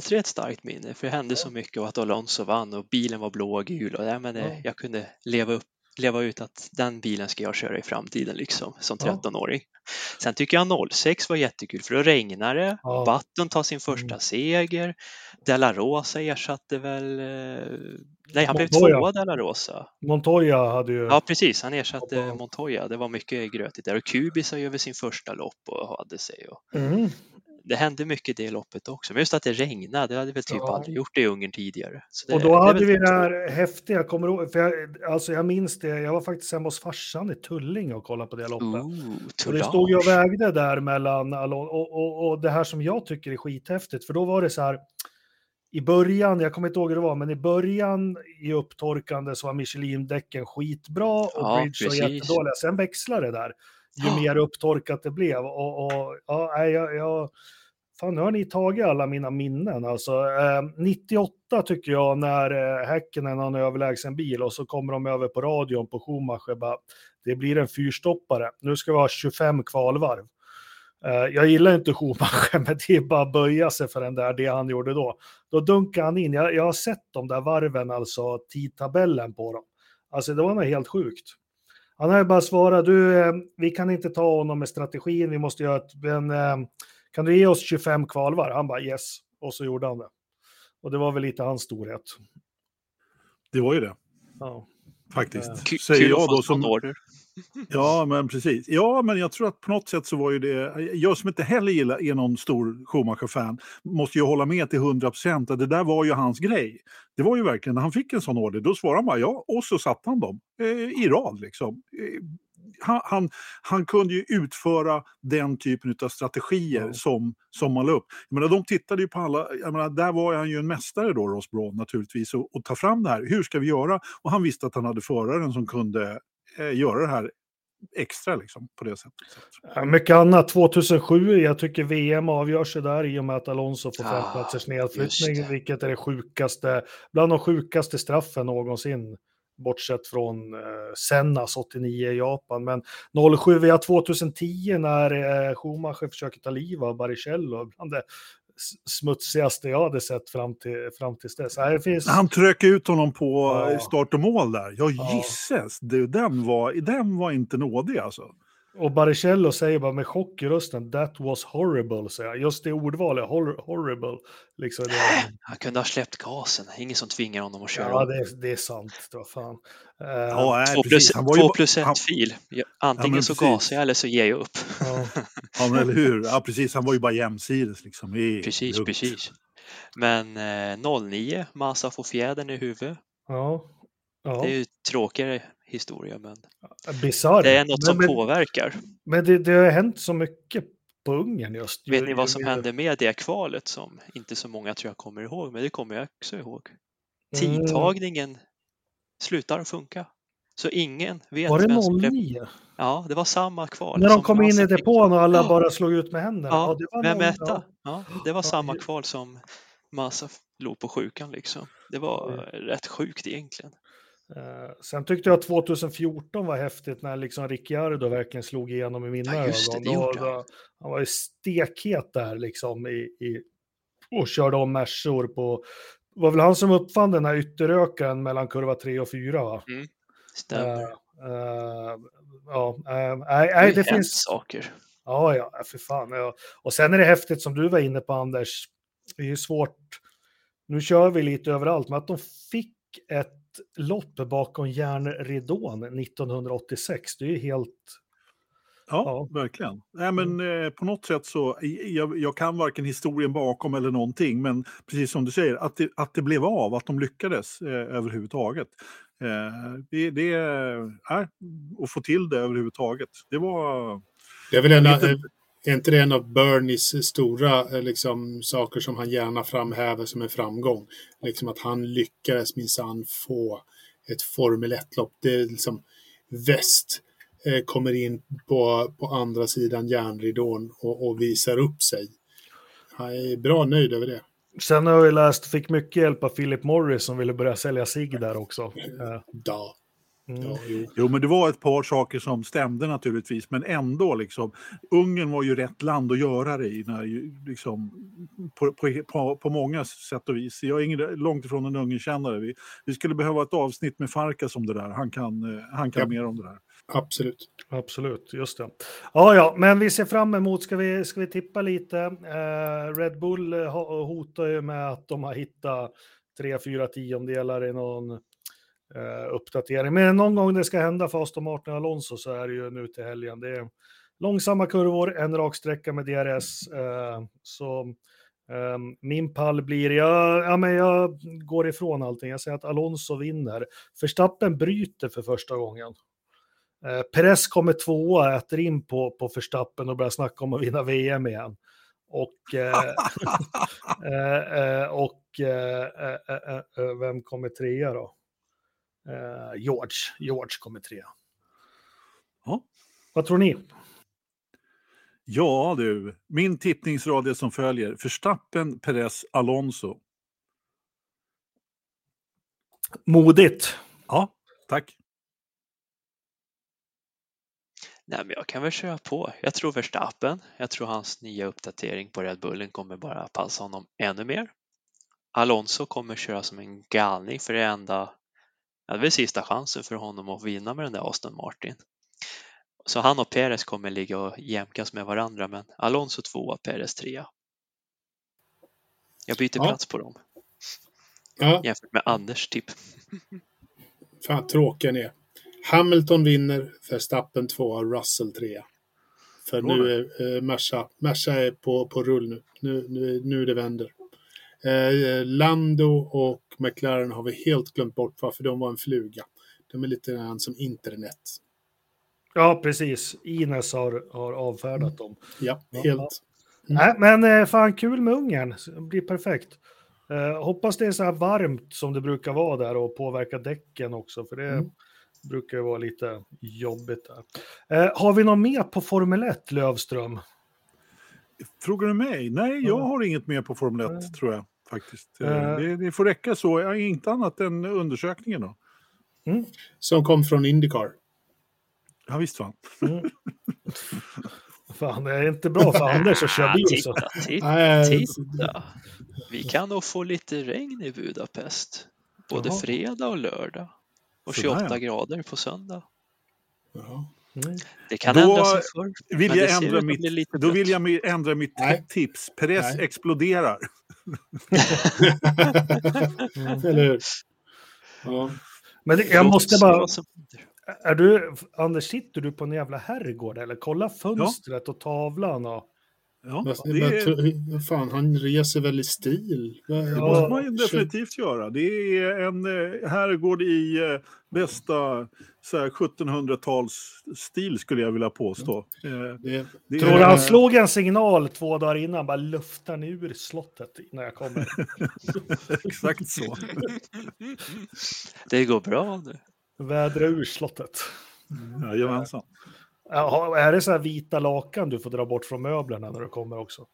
03 ett starkt minne för det hände så mycket och att Alonso vann och bilen var blå och gul och ja, men, ja. jag kunde leva upp leva ut att den bilen ska jag köra i framtiden liksom som 13-åring. Sen tycker jag 06 var jättekul för då regnade det, ja. Button tar sin första mm. seger, Della Rosa ersatte väl, eh, nej han Montoya. blev tvåa Della Rosa. Montoya hade ju... Ja precis, han ersatte. Montoya, det var mycket grötigt där och Kubis har ju över sin första lopp och hade sig. Och... Mm det hände mycket i det loppet också. Men just att det regnade, det hade väl typ ja. aldrig gjort det i Ungern tidigare. Det, och då hade vi det här häftiga, jag kommer ihåg, för jag, alltså jag minns det, jag var faktiskt hemma hos farsan i Tullinge och kollade på det loppet. Ooh, och det stod ju och vägde där mellan, och, och, och det här som jag tycker är skithäftigt, för då var det så här, i början, jag kommer inte ihåg hur det var, men i början i upptorkande så var Michelin-däcken skitbra och ja, Bridge var jättedåliga. Sen växlade det där ju ja. mer upptorkat det blev. Och, och ja, jag, jag, fan, nu har ni tagit alla mina minnen. Alltså, eh, 98 tycker jag när eh, Häckenen har en överlägsen bil och så kommer de över på radion på Schumacher. Bara, det blir en fyrstoppare. Nu ska vi ha 25 kvalvarv. Eh, jag gillar inte Schumacher, men det är bara att böja sig för den där, det han gjorde då. Då dunkar han in. Jag, jag har sett de där varven, alltså tidtabellen på dem. Alltså det var något helt sjukt. Han har ju bara svarat, du, eh, vi kan inte ta honom med strategin, vi måste göra ett, men, eh, kan du ge oss 25 kvalvar? Han bara yes, och så gjorde han det. Och det var väl lite hans storhet. Det var ju det. Ja. Faktiskt. K Säger jag då som... Order. Ja, men precis. Ja, men jag tror att på något sätt så var ju det... Jag som inte heller gillar, är någon stor Schumacher-fan måste ju hålla med till 100 procent att det där var ju hans grej. Det var ju verkligen, när han fick en sån order, då svarade han bara ja, och så satte han dem eh, i rad liksom. Eh, han, han, han, kunde ju utföra den typen av strategier ja. som, som man la upp. Jag menar, de tittade ju på alla, jag menar, där var han ju en mästare då, Ross Braun naturligtvis, och, och ta fram det här. Hur ska vi göra? Och han visste att han hade föraren som kunde göra det här extra liksom, på det sättet. Mycket annat. 2007, jag tycker VM avgör sig där i och med att Alonso får fem ah, platsers nedflyttning, vilket är det sjukaste, bland de sjukaste straffen någonsin bortsett från eh, Sennas 89 i Japan. Men 07 via 2010 när eh, Schumacher försöker ta liv av Baricello, bland det smutsigaste jag hade sett fram till, fram tills dess. Här finns... Han tröck ut honom på ja. start och mål där. Ja, gisses, ja. den, var, den var inte nådig alltså. Och Baricello säger bara med chock i rösten, that was horrible, säger Just det ordvalet, hor horrible. Liksom det... Han kunde ha släppt gasen, ingen som tvingar honom att köra. Ja, det är, det är sant. Vad fan. Uh, ja, två, plus, två plus ett han... fil. Antingen ja, så gasar jag eller så ger jag upp. Ja, ja men eller hur. Ja, precis. Han var ju bara jämsides liksom. I, precis, i precis. Men eh, 09, Massa får fjädern i huvudet. Ja. ja. Det är ju tråkigare historia. Men Bizarre. det är något som men, påverkar. Men det, det har hänt så mycket på Ungern just. Vet ni vad som hände med det kvalet som inte så många tror jag kommer ihåg, men det kommer jag också ihåg. Mm. Tidtagningen mm. slutar funka. Så ingen vet Var det 09? Ja, det var samma kval. När de kom in i depån och alla ja. bara slog ut med händerna. Ja, ja det var etta. Ja, det var samma kval som Massa låg på sjukan liksom. Det var rätt sjukt egentligen. Uh, sen tyckte jag 2014 var häftigt när liksom Ricciardo verkligen slog igenom i mina ja, ögon. Då, då, han var ju stekhet där liksom i, i, och körde om Mersor på... Det var väl han som uppfann den här ytterökaren mellan kurva 3 och 4 va? Mm, stämmer. Uh, uh, ja, nej, det, det finns... saker. Ja, ja, för fan. Ja. Och sen är det häftigt som du var inne på Anders. Det är ju svårt. Nu kör vi lite överallt, men att de fick ett lopp bakom järnridån 1986. Det är ju helt... Ja, ja. verkligen. Nej, men mm. eh, på något sätt så, jag, jag, kan varken historien bakom eller någonting, men precis som du säger, att det, att det blev av, att de lyckades eh, överhuvudtaget. Eh, det, det är, att få till det överhuvudtaget, det var... Jag vill ändå, lite... Är inte det en av Bernies stora eh, liksom, saker som han gärna framhäver som en framgång? Liksom att han lyckades minsann få ett Formel 1-lopp. Det är liksom väst eh, kommer in på, på andra sidan järnridån och, och visar upp sig. Jag är bra nöjd över det. Sen har jag läst, fick mycket hjälp av Philip Morris som ville börja sälja sig där också. Ja. Mm. Ja, jo. jo. men det var ett par saker som stämde naturligtvis, men ändå liksom. Ungern var ju rätt land att göra det i, när, liksom, på, på, på, på, många sätt och vis. Jag är ingen, långt ifrån en Ungernkännare. Vi, vi skulle behöva ett avsnitt med Farkas om det där. Han kan, eh, han kan ja. mer om det där. Absolut. Absolut, just det. Ja, ja, men vi ser fram emot, ska vi, ska vi tippa lite? Eh, Red Bull hotar ju med att de har hittat tre, fyra tiondelar i någon eh, uppdatering. Men någon gång det ska hända för Aston Martin Alonso så är det ju nu till helgen. Det är långsamma kurvor, en rak sträcka med DRS. Eh, så eh, min pall blir, jag, ja, men jag går ifrån allting. Jag säger att Alonso vinner. Förstappen bryter för första gången. Eh, Perez kommer tvåa, äter in på, på Förstappen och börjar snacka om att vinna VM igen. Och, eh, eh, eh, och eh, vem kommer trea då? Eh, George. George kommer trea. Ja. Vad tror ni? Ja du, min tippningsrad är som följer. Förstappen, Perez, Alonso. Modigt. Ja, tack. Nej, men jag kan väl köra på. Jag tror Verstappen. Jag tror hans nya uppdatering på Red Bullen kommer bara passa honom ännu mer. Alonso kommer köra som en galning för det enda det är väl sista chansen för honom att vinna med den där Aston Martin. Så han och Perez kommer ligga och jämkas med varandra, men Alonso tvåa, Perez trea. Jag byter ja. plats på dem. Ja. Jämfört med Anders tipp. Fan tråkiga ni är. Hamilton vinner, Verstappen tvåa, Russell trea. För nu är eh, Merca, Merca är på, på rull nu. Nu, nu, nu det vänder. Eh, Lando och McLaren har vi helt glömt bort varför de var en fluga. De är lite grann som internet. Ja, precis. Ines har, har avfärdat dem. Ja, helt. Mm. Nej, men eh, fan kul med Ungern. Det blir perfekt. Eh, hoppas det är så här varmt som det brukar vara där och påverkar däcken också, för det mm. brukar ju vara lite jobbigt där. Eh, har vi något mer på Formel 1, Lövström? Frågar du mig? Nej, jag har inget mer på Formel 1, mm. tror jag faktiskt. Uh, det, det, får räcka så, jag inte annat än undersökningen då. Mm. Som kom från Indycar. Ja, visst fan. Mm. fan, det är inte bra för Anders att köra bil så. Titta, titta, titta. Vi kan nog få lite regn i Budapest. Både Jaha. fredag och lördag. Och 28 Sådär. grader på söndag. Jaha. Mm. Det kan då ändra sig förr. Vill jag ändra mitt, då vill jag ändra mitt Nej. tips. Perez Nej. exploderar. Eller hur? Ja. Men det, jag måste bara... Är du, Anders, sitter du på en jävla herrgård eller? Kolla fönstret ja. och tavlan och... Ja, det är... Fan, han reser väl i stil. Det måste man ju definitivt göra. Det är en eh, herrgård i eh, bästa 1700-talsstil skulle jag vilja påstå. Ja. Eh, det, det Tror du han slog en signal två dagar innan, bara luftar ni ur slottet när jag kommer? Exakt så. det går bra nu. Vädra ur slottet. Jajamensan. Ja, är det så här vita lakan du får dra bort från möblerna när du kommer också?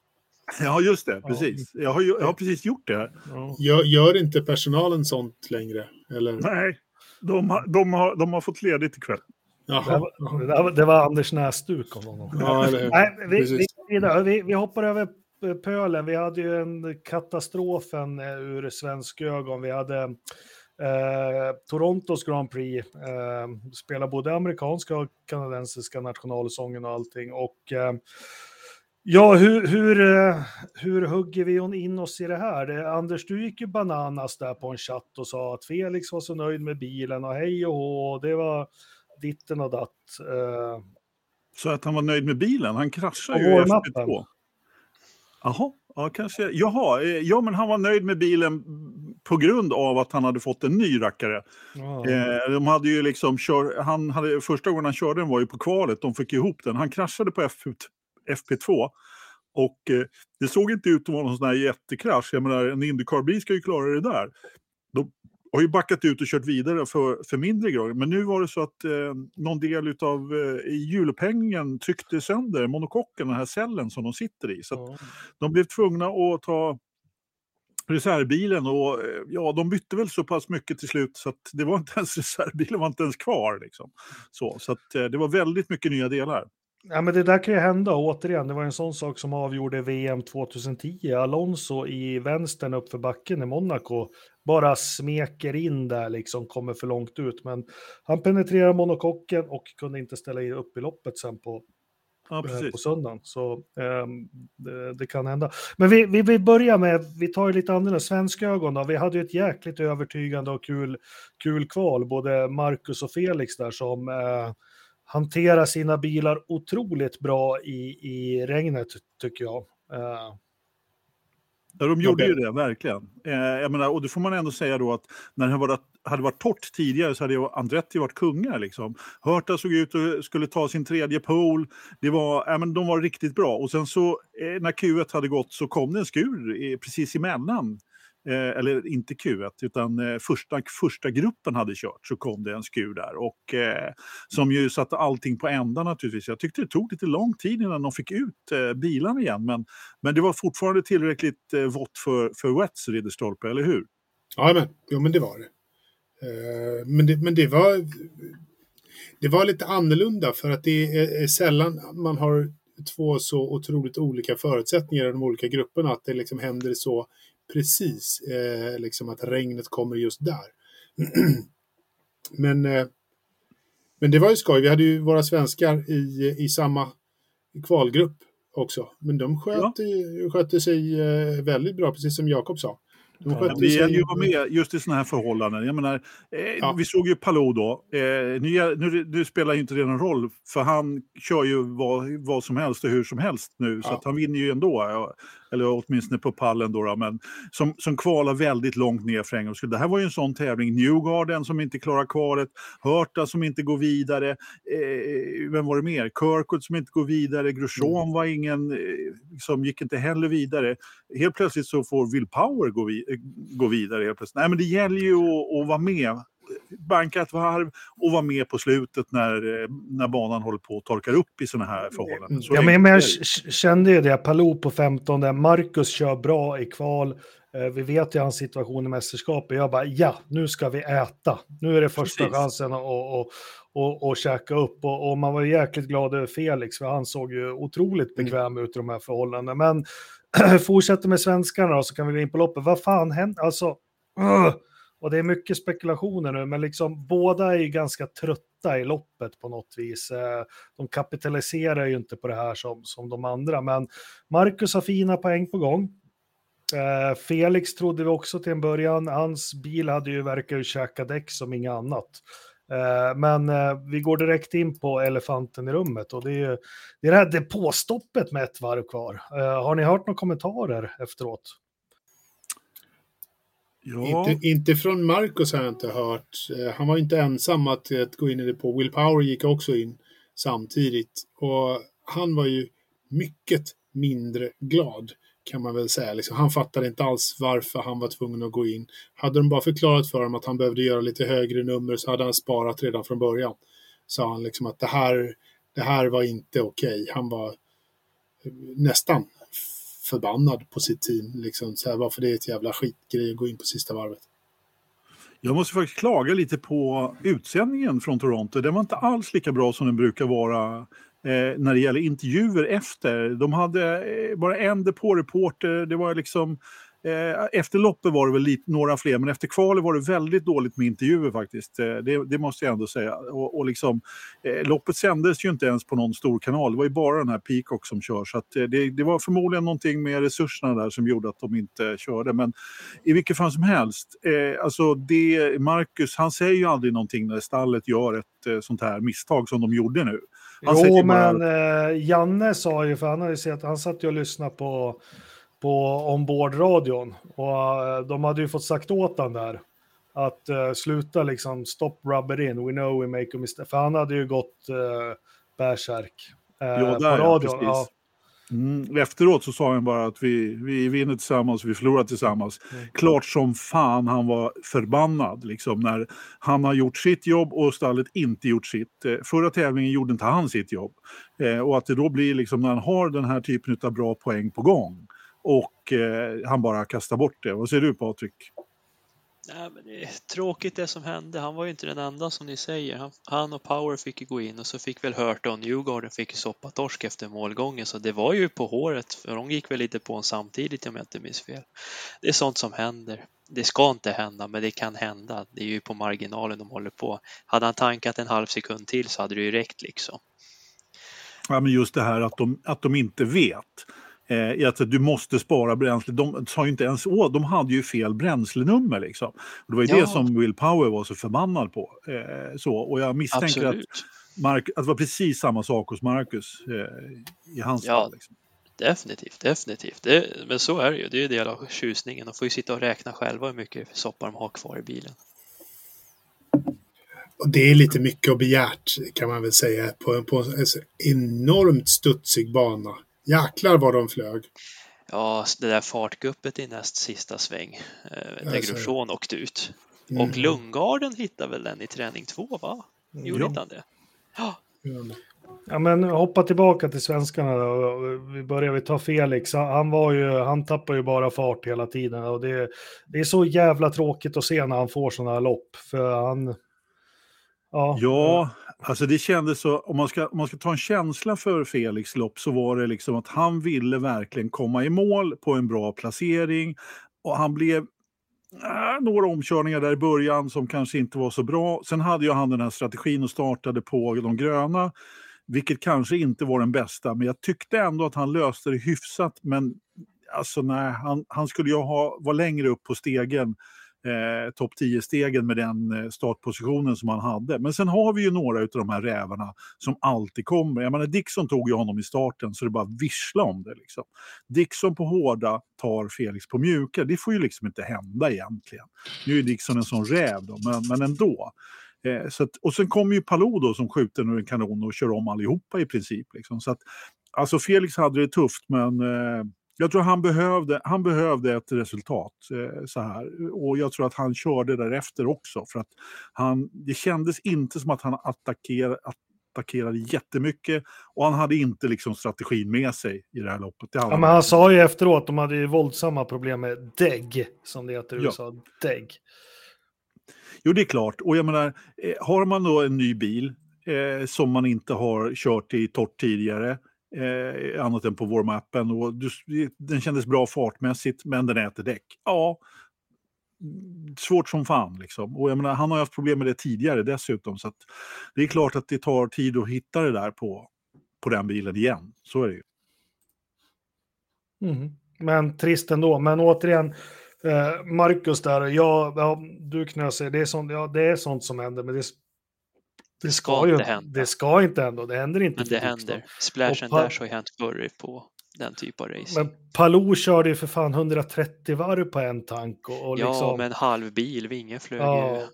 Ja, just det. Precis. Jag har, jag har precis gjort det. Ja. Gör, gör, inte personalen sånt längre? Eller? Nej, de har, de, har, de har fått ledigt ikväll. Jaha. Det, var, det var Anders näsduk om honom. Ja, Nej, vi, vi, vi, vi hoppar över pölen. Vi hade ju en katastrofen eh, ur svensk ögon. Vi hade Eh, Torontos Grand Prix eh, spelar både amerikanska och kanadensiska nationalsången och allting. Och eh, ja, hur, hur, eh, hur hugger vi in oss i det här? Det, Anders, du gick ju bananas där på en chatt och sa att Felix var så nöjd med bilen och hej och hå, det var ditten och datt. Eh. Så att han var nöjd med bilen? Han kraschade ju i FP2. Jaha, ja, kanske. Jaha, eh, ja, men han var nöjd med bilen på grund av att han hade fått en ny rackare. Oh. Eh, de hade ju liksom kör, han hade, första gången han körde den var ju på kvalet, de fick ihop den. Han kraschade på F, FP2. Och eh, det såg inte ut att vara någon sån här jättekrasch. Jag menar, en Indycar-bil ska ju klara det där. Har ju backat ut och kört vidare för, för mindre grejer. Men nu var det så att eh, någon del av eh, hjulupphängningen tryckte sönder monokocken, den här cellen som de sitter i. Så oh. de blev tvungna att ta reservbilen och eh, ja, de bytte väl så pass mycket till slut så att det var inte ens reservbilen var inte ens kvar. Liksom. Så, så att eh, det var väldigt mycket nya delar. Ja, men det där kan ju hända återigen. Det var en sån sak som avgjorde VM 2010. Alonso i vänstern uppför backen i Monaco bara smeker in där, liksom kommer för långt ut. Men han penetrerar monokocken och kunde inte ställa upp i loppet sen på, ja, eh, på söndagen. Så eh, det, det, kan hända. Men vi, vi, vi börjar med, vi tar ju lite annorlunda, svenska ögon då. Vi hade ju ett jäkligt övertygande och kul, kul kval, både Marcus och Felix där som eh, hanterar sina bilar otroligt bra i, i regnet, tycker jag. Eh, Ja, de gjorde okay. ju det, verkligen. Eh, jag menar, och det får man ändå säga då att när det varit, hade varit torrt tidigare så hade Andretti varit kungar. Liksom. Hörta såg ut och skulle ta sin tredje pole. Det var, äh, men de var riktigt bra. Och sen så eh, när Q1 hade gått så kom det en skur eh, precis emellan eh, eller inte Q1, utan eh, första, första gruppen hade kört så kom det en skur där. Och, eh, som ju satte allting på ända naturligtvis. Jag tyckte det tog lite lång tid innan de fick ut eh, bilarna igen, men, men det var fortfarande tillräckligt eh, vått för, för Wets Ridderstolpe, eller hur? Ja, men, jo, men det var det. Eh, men det. Men det var det var lite annorlunda för att det är, är sällan man har två så otroligt olika förutsättningar i de olika grupperna, att det liksom händer så precis eh, liksom att regnet kommer just där. men, eh, men det var ju skoj. Vi hade ju våra svenskar i, i samma kvalgrupp också. Men de skötte, ja. skötte sig eh, väldigt bra, precis som Jakob sa. Ja, det gäller ju att vara med just i sådana här förhållanden. Jag menar, eh, ja. Vi såg ju Palou då. Eh, nu, nu, nu, spelar ju inte det någon roll, för han kör ju vad, vad som helst och hur som helst nu. Ja. Så att han vinner ju ändå eller åtminstone på pallen då, då men som, som kvalar väldigt långt ner för en gångs skull. Det här var ju en sån tävling. Newgarden som inte klarar kvalet, Hörta som inte går vidare, eh, vem var det mer? Kirkwood som inte går vidare, Grosjean mm. var ingen, eh, som gick inte heller vidare. Helt plötsligt så får Will Power gå, vi, gå vidare. Helt plötsligt. Nej, men det gäller ju att, att vara med banka ett varv och vara med på slutet när, eh, när banan håller på att torka upp i sådana här förhållanden. Så ja, men, men jag kände ju det, Palou på 15, Marcus kör bra i kval. Eh, vi vet ju hans situation i mästerskapet. Jag bara, ja, nu ska vi äta. Nu är det första Precis. chansen att och, och, och käka upp. Och, och, man var jäkligt glad över Felix, för han såg ju otroligt mm. bekväm mm. ut i de här förhållandena. Men fortsätter med svenskarna då, så kan vi gå in på loppet. Vad fan hände? Alltså, uh, och det är mycket spekulationer nu, men liksom båda är ju ganska trötta i loppet på något vis. Eh, de kapitaliserar ju inte på det här som, som de andra, men Marcus har fina poäng på gång. Eh, Felix trodde vi också till en början. Hans bil hade ju verkar ju käka däck som inget annat. Eh, men vi går direkt in på elefanten i rummet och det är, det är det här depåstoppet med ett varv kvar. Har ni hört några kommentarer efteråt? Ja. Inte, inte från Marcus har jag inte hört. Eh, han var inte ensam att, att gå in i det på. Will Power gick också in samtidigt. Och han var ju mycket mindre glad kan man väl säga. Liksom, han fattade inte alls varför han var tvungen att gå in. Hade de bara förklarat för honom att han behövde göra lite högre nummer så hade han sparat redan från början. Sa han liksom att det här, det här var inte okej. Okay. Han var nästan förbannad på sitt team. Liksom, så här, varför det är ett jävla skitgrej att gå in på sista varvet. Jag måste faktiskt klaga lite på utsändningen från Toronto. Den var inte alls lika bra som den brukar vara eh, när det gäller intervjuer efter. De hade eh, bara en depåreporter. Det var liksom efter loppet var det väl lite, några fler, men efter kvalet var det väldigt dåligt med intervjuer faktiskt. Eh, det, det, måste jag ändå säga. Och, och liksom, eh, loppet sändes ju inte ens på någon stor kanal. Det var ju bara den här Peacock som kör. Så att, det, det, var förmodligen någonting med resurserna där som gjorde att de inte körde. Men i vilket fall som helst, eh, alltså det, Marcus, han säger ju aldrig någonting när stallet gör ett sånt här misstag som de gjorde nu. Han jo, men bara... Janne sa ju, för han har ju sett, han satt ju och lyssnade på på ombordradion. Och eh, de hade ju fått sagt åt han där att uh, sluta liksom stop rubber in, we know we make a mistake. För han hade ju gått uh, bärsärk uh, jo, där, på radion. Ja, Mm, efteråt så sa han bara att vi, vi vinner tillsammans, vi förlorar tillsammans. Mm. Klart som fan han var förbannad liksom, när han har gjort sitt jobb och stallet inte gjort sitt. Förra tävlingen gjorde inte han sitt jobb. Eh, och att det då blir liksom när han har den här typen av bra poäng på gång och eh, han bara kastar bort det. Vad säger du Patrik? Nej, men det är tråkigt det som hände. Han var ju inte den enda som ni säger. Han, han och Power fick ju gå in och så fick väl Hurta och Newgarden fick ju soppa torsk efter målgången. Så det var ju på håret, för de gick väl lite på en samtidigt om jag inte minns fel. Det är sånt som händer. Det ska inte hända, men det kan hända. Det är ju på marginalen de håller på. Hade han tankat en halv sekund till så hade det ju räckt liksom. Ja, men just det här att de, att de inte vet eh, att du måste spara bränsle. De sa ju inte ens åt, de hade ju fel bränslenummer liksom. Och det var ju ja. det som Will Power var så förbannad på. Eh, så, och jag misstänker att, Mark, att det var precis samma sak hos Marcus eh, i hans ja. fall. Liksom. Definitivt, definitivt. Det, men så är det ju. Det är ju del av tjusningen. De får ju sitta och räkna själva hur mycket soppa de har kvar i bilen. Och det är lite mycket och begärt kan man väl säga på en, på en enormt studsig bana. Jäklar vad de flög. Ja, det där fartguppet i näst sista sväng eh, där Grosjean åkte ut. Mm. Och Lundgarden hittade väl den i träning två, va? Gjorde inte han det? Ja. Ja, men hoppa tillbaka till svenskarna då. Vi börjar vi ta Felix. Han var ju, han tappar ju bara fart hela tiden och det, det är så jävla tråkigt att se när han får sådana här lopp. För han... Ja, ja Alltså det kändes så, om man, ska, om man ska ta en känsla för Felix lopp så var det liksom att han ville verkligen komma i mål på en bra placering och han blev äh, några omkörningar där i början som kanske inte var så bra. Sen hade ju han den här strategin och startade på de gröna, vilket kanske inte var den bästa, men jag tyckte ändå att han löste det hyfsat. Men alltså nej, han, han skulle ju ha, vara längre upp på stegen eh, topp 10-stegen med den eh, startpositionen som han hade. Men sen har vi ju några av de här rävarna som alltid kommer. Jag menar, Dixon tog ju honom i starten så det bara vissla om det. Liksom. Dixon på hårda tar Felix på mjuka. Det får ju liksom inte hända egentligen. Nu är Dixon en sån räv då, men, men ändå. Eh, så att, och sen kommer ju Palou då som skjuter ur en kanon och kör om allihopa i princip. Liksom. Så att, alltså Felix hade det tufft men eh, jag tror han behövde, han behövde ett resultat eh, så här. Och jag tror att han körde därefter också. För att han, det kändes inte som att han attackerade, attackerade jättemycket. Och han hade inte liksom strategin med sig i det här loppet. Det ja, men han sa ju efteråt att de hade ju våldsamma problem med dägg, som det heter i USA. Ja. Dägg. Jo, det är klart. Och jag menar, eh, har man då en ny bil eh, som man inte har kört i torrt tidigare eh, annat än på warm-appen. Och du, den kändes bra fartmässigt, men den äter däck. Ja, mm, svårt som fan. Liksom. Och jag menar, han har haft problem med det tidigare dessutom. Så det är klart att det tar tid att hitta det där på, på den bilen igen. Så är det ju. Mm. Men trist ändå. Men återigen, eh, Marcus där, ja, ja du knöser, det är, sånt, ja, det är sånt som händer, men det det ska, ska ju, inte hända. Det ska inte hända, det händer inte. Men det händer. Splash and Dash har ju hänt förr på den typen av race. Men Palou körde ju för fan 130 varv på en tank. Och, och ja, liksom... med en halv bil, vingen flög ja. ju.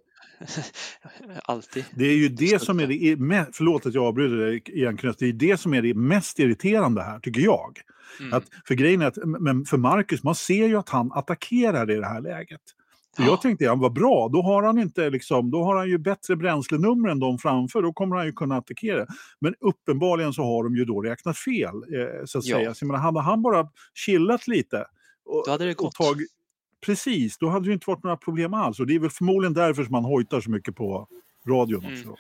Alltid. Det är ju det som är det, förlåt att jag avbryter dig igen Knut, det är det som är det mest irriterande här, tycker jag. Mm. Att, för grejen är att, men för Marcus, man ser ju att han attackerar i det här läget. Ja. jag tänkte, ja, vad bra, då har han inte liksom, då har han ju bättre bränslenummer än de framför, då kommer han ju kunna attackera. Men uppenbarligen så har de ju då räknat fel, eh, så att ja. säga. Så, menar, hade han bara chillat lite och, då hade det gått. Tag, precis, då hade det inte varit några problem alls. Och det är väl förmodligen därför som man hojtar så mycket på radion mm. också.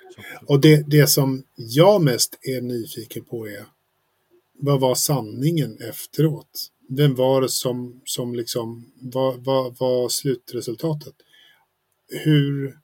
Och det, det som jag mest är nyfiken på är, vad var sanningen efteråt? Vem var det som, som liksom, vad var, var slutresultatet? Hur,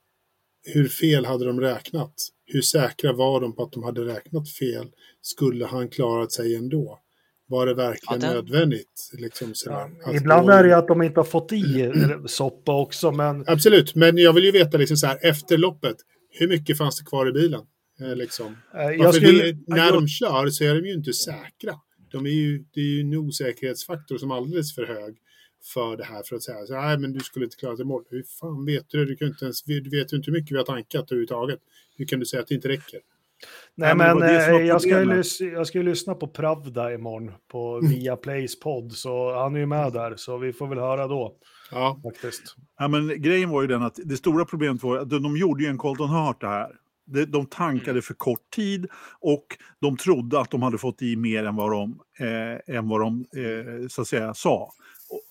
hur fel hade de räknat? Hur säkra var de på att de hade räknat fel? Skulle han klarat sig ändå? Var det verkligen ja, den... nödvändigt? Liksom ja, alltså, ibland är det ju att de inte har fått i soppa också, men... Absolut, men jag vill ju veta liksom så här, efter loppet, hur mycket fanns det kvar i bilen? Eh, liksom. Eh, skulle... vi, när jag... de kör så är de ju inte säkra de är ju, det är ju en osäkerhetsfaktor som är alldeles för hög för det här för att säga så nej men du skulle inte klara dig mål. Hur fan vet du det? Du, kan inte ens, du vet ju inte hur mycket vi har tankat överhuvudtaget. Hur kan du säga att det inte räcker? Nej, men, men eh, jag, ska ju, jag ska ju lyssna på Pravda imorgon på mm. Viaplays podd, så han är ju med där, så vi får väl höra då. Ja. Faktiskt. Ja, men grejen var ju den att det stora problemet var att de gjorde ju en Colton Hurt det här de tankade mm. för kort tid och de trodde att de hade fått i mer än vad de, eh, än vad de eh, så att säga, sa.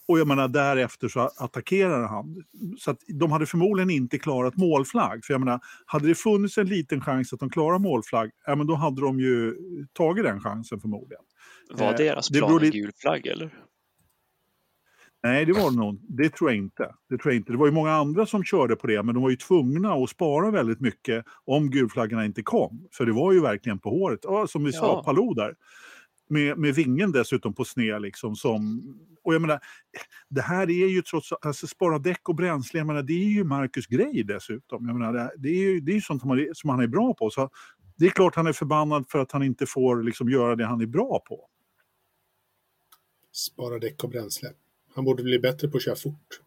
Och jag menar därefter så attackerade han. Så att de hade förmodligen inte klarat målflagg. För jag menar, hade det funnits en liten chans att de klarar målflagg, ja men då hade de ju tagit den chansen förmodligen. Var deras plan det en gul flagg eller? Nej, det var nog, det tror jag inte. Det tror jag inte. Det var ju många andra som körde på det, men de var ju tvungna att spara väldigt mycket om gulflaggorna inte kom. För det var ju verkligen på håret. Ja, som vi ja. sa, Palou där. Med, med vingen dessutom på sned liksom. Som, och jag menar, det här är ju trots allt, alltså spara däck och bränsle, jag menar, det är ju Marcus grej dessutom. Jag menar, det, det är ju det är sånt som han, som han är bra på. Så det är klart han är förbannad för att han inte får liksom göra det han är bra på. Spara däck och bränsle. Han borde bli bättre på att köra fort.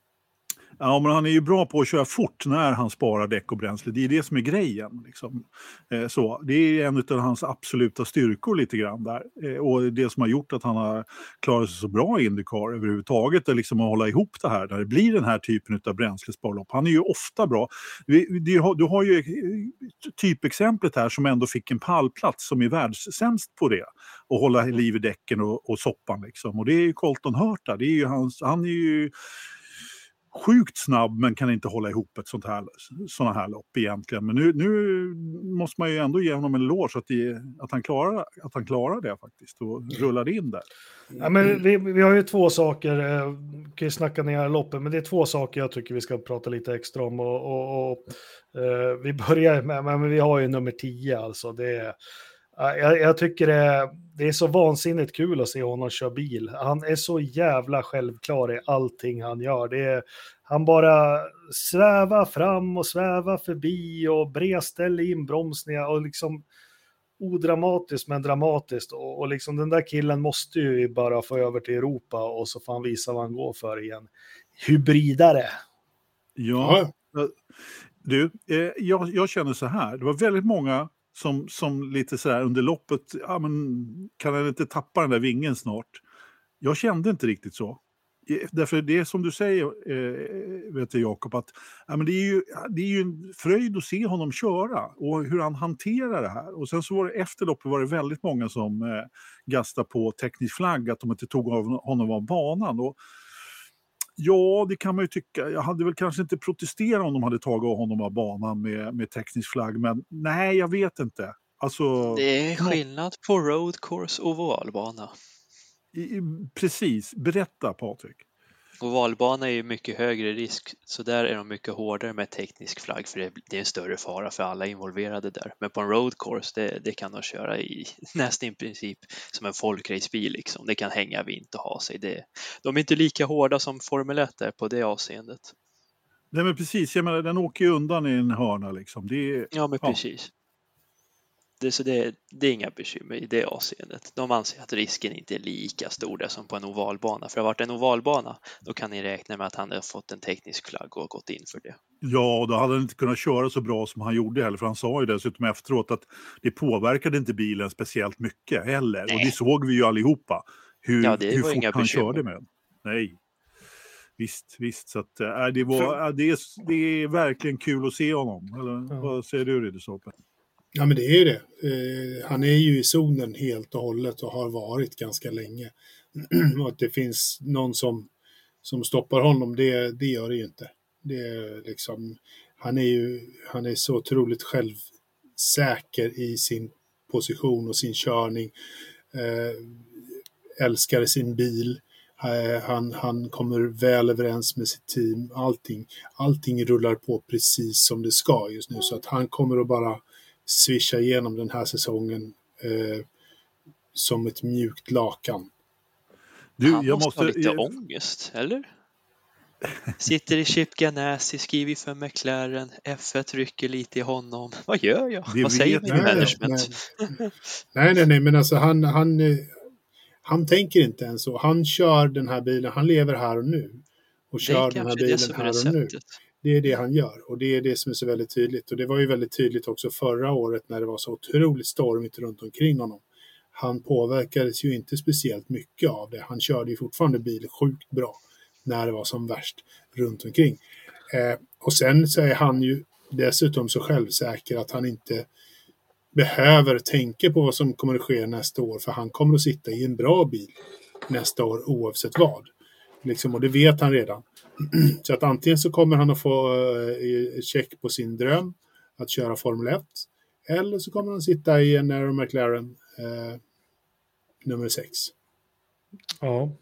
Ja, men han är ju bra på att köra fort när han sparar däck och bränsle. Det är det som är grejen. Liksom. Eh, så, det är en av hans absoluta styrkor lite grann där. Eh, och det som har gjort att han har klarat sig så bra i Indycar överhuvudtaget är liksom att hålla ihop det här när det blir den här typen av bränslesparlopp. Han är ju ofta bra. Du har ju eh, typexemplet här som ändå fick en pallplats som är världssämst på det. Och hålla liv i däcken och, och soppan liksom. Och det är ju Colton Hurta. Det är ju hans, han är ju sjukt snabb men kan inte hålla ihop ett sånt här, såna här lopp egentligen. Men nu, nu måste man ju ändå ge honom en eloge att, att, han klarar, att han klarar det faktiskt och rullar in där. Ja, men vi, vi har ju två saker, vi kan ju snacka ner loppen, men det är två saker jag tycker vi ska prata lite extra om. Och, och, och eh, vi börjar med, men vi har ju nummer 10 alltså. Det är, jag, jag tycker det, det är så vansinnigt kul att se honom köra bil. Han är så jävla självklar i allting han gör. Det är, han bara svävar fram och svävar förbi och bredställer inbromsningar och liksom odramatiskt men dramatiskt och, och liksom den där killen måste ju bara få över till Europa och så får han visa vad han går för igen. Hybridare. Ja, du, eh, jag, jag känner så här, det var väldigt många som, som lite så här under loppet, ja men kan han inte tappa den där vingen snart? Jag kände inte riktigt så. Därför det är som du säger, eh, vet Jakob, att ja, men det, är ju, det är ju en fröjd att se honom köra och hur han hanterar det här. Och sen så var det efter loppet var det väldigt många som eh, gastade på teknisk flagg att de inte tog av honom av banan. Och, ja, det kan man ju tycka. Jag hade väl kanske inte protesterat om de hade tagit av honom av banan med, med teknisk flagg, men nej, jag vet inte. Alltså, det är skillnad på road course och ovalbana. Precis, berätta Patrik. Ovalbana är ju mycket högre risk, så där är de mycket hårdare med teknisk flagg för det är en större fara för alla involverade där. Men på en road course, det, det kan de köra i nästan i princip som en folkracebil liksom. Det kan hänga vint och ha sig. Det, de är inte lika hårda som Formel 1 är på det avseendet. Nej men precis, jag menar den åker ju undan i en hörna liksom. Det är, ja men precis. Det, så det, det, är inga bekymmer i det avseendet. De anser att risken inte är lika stor där som på en ovalbana. För det har varit en ovalbana, då kan ni räkna med att han har fått en teknisk flagg och gått in för det. Ja, då hade han inte kunnat köra så bra som han gjorde heller. För han sa ju dessutom efteråt att det påverkade inte bilen speciellt mycket heller. Nej. Och det såg vi ju allihopa. Hur, ja, hur fort han bekymmer. körde med den. Nej. Visst, visst. Så att, äh, det, var, äh, det, är, det är verkligen kul att se honom. Eller, ja. Vad säger du, Ridderstolpe? Ja, men det är ju det. Eh, han är ju i zonen helt och hållet och har varit ganska länge. och att det finns någon som, som stoppar honom, det, det gör det ju inte. Det är liksom, han är ju han är så otroligt självsäker i sin position och sin körning. Eh, älskar sin bil. Eh, han, han kommer väl överens med sitt team. Allting, allting rullar på precis som det ska just nu. Så att han kommer att bara swisha igenom den här säsongen eh, som ett mjukt lakan. Du, Han måste, måste ha lite jag... ångest, eller? Sitter i Chip Ganassi, skriver för McLaren, F1 rycker lite i honom. Vad gör jag? Det Vad säger min management? Nej. nej, nej, nej, men alltså han, han, eh, han tänker inte ens så. Han kör den här bilen, han lever här och nu. Och kör den här bilen här och nu. Det är det han gör och det är det som är så väldigt tydligt. Och det var ju väldigt tydligt också förra året när det var så otroligt stormigt runt omkring honom. Han påverkades ju inte speciellt mycket av det. Han körde ju fortfarande bil sjukt bra när det var som värst runt omkring. Eh, och sen så är han ju dessutom så självsäker att han inte behöver tänka på vad som kommer att ske nästa år för han kommer att sitta i en bra bil nästa år oavsett vad. Liksom, och det vet han redan. Så att antingen så kommer han att få eh, check på sin dröm att köra Formel 1 eller så kommer han sitta i en Aero McLaren eh, nummer 6. Ja.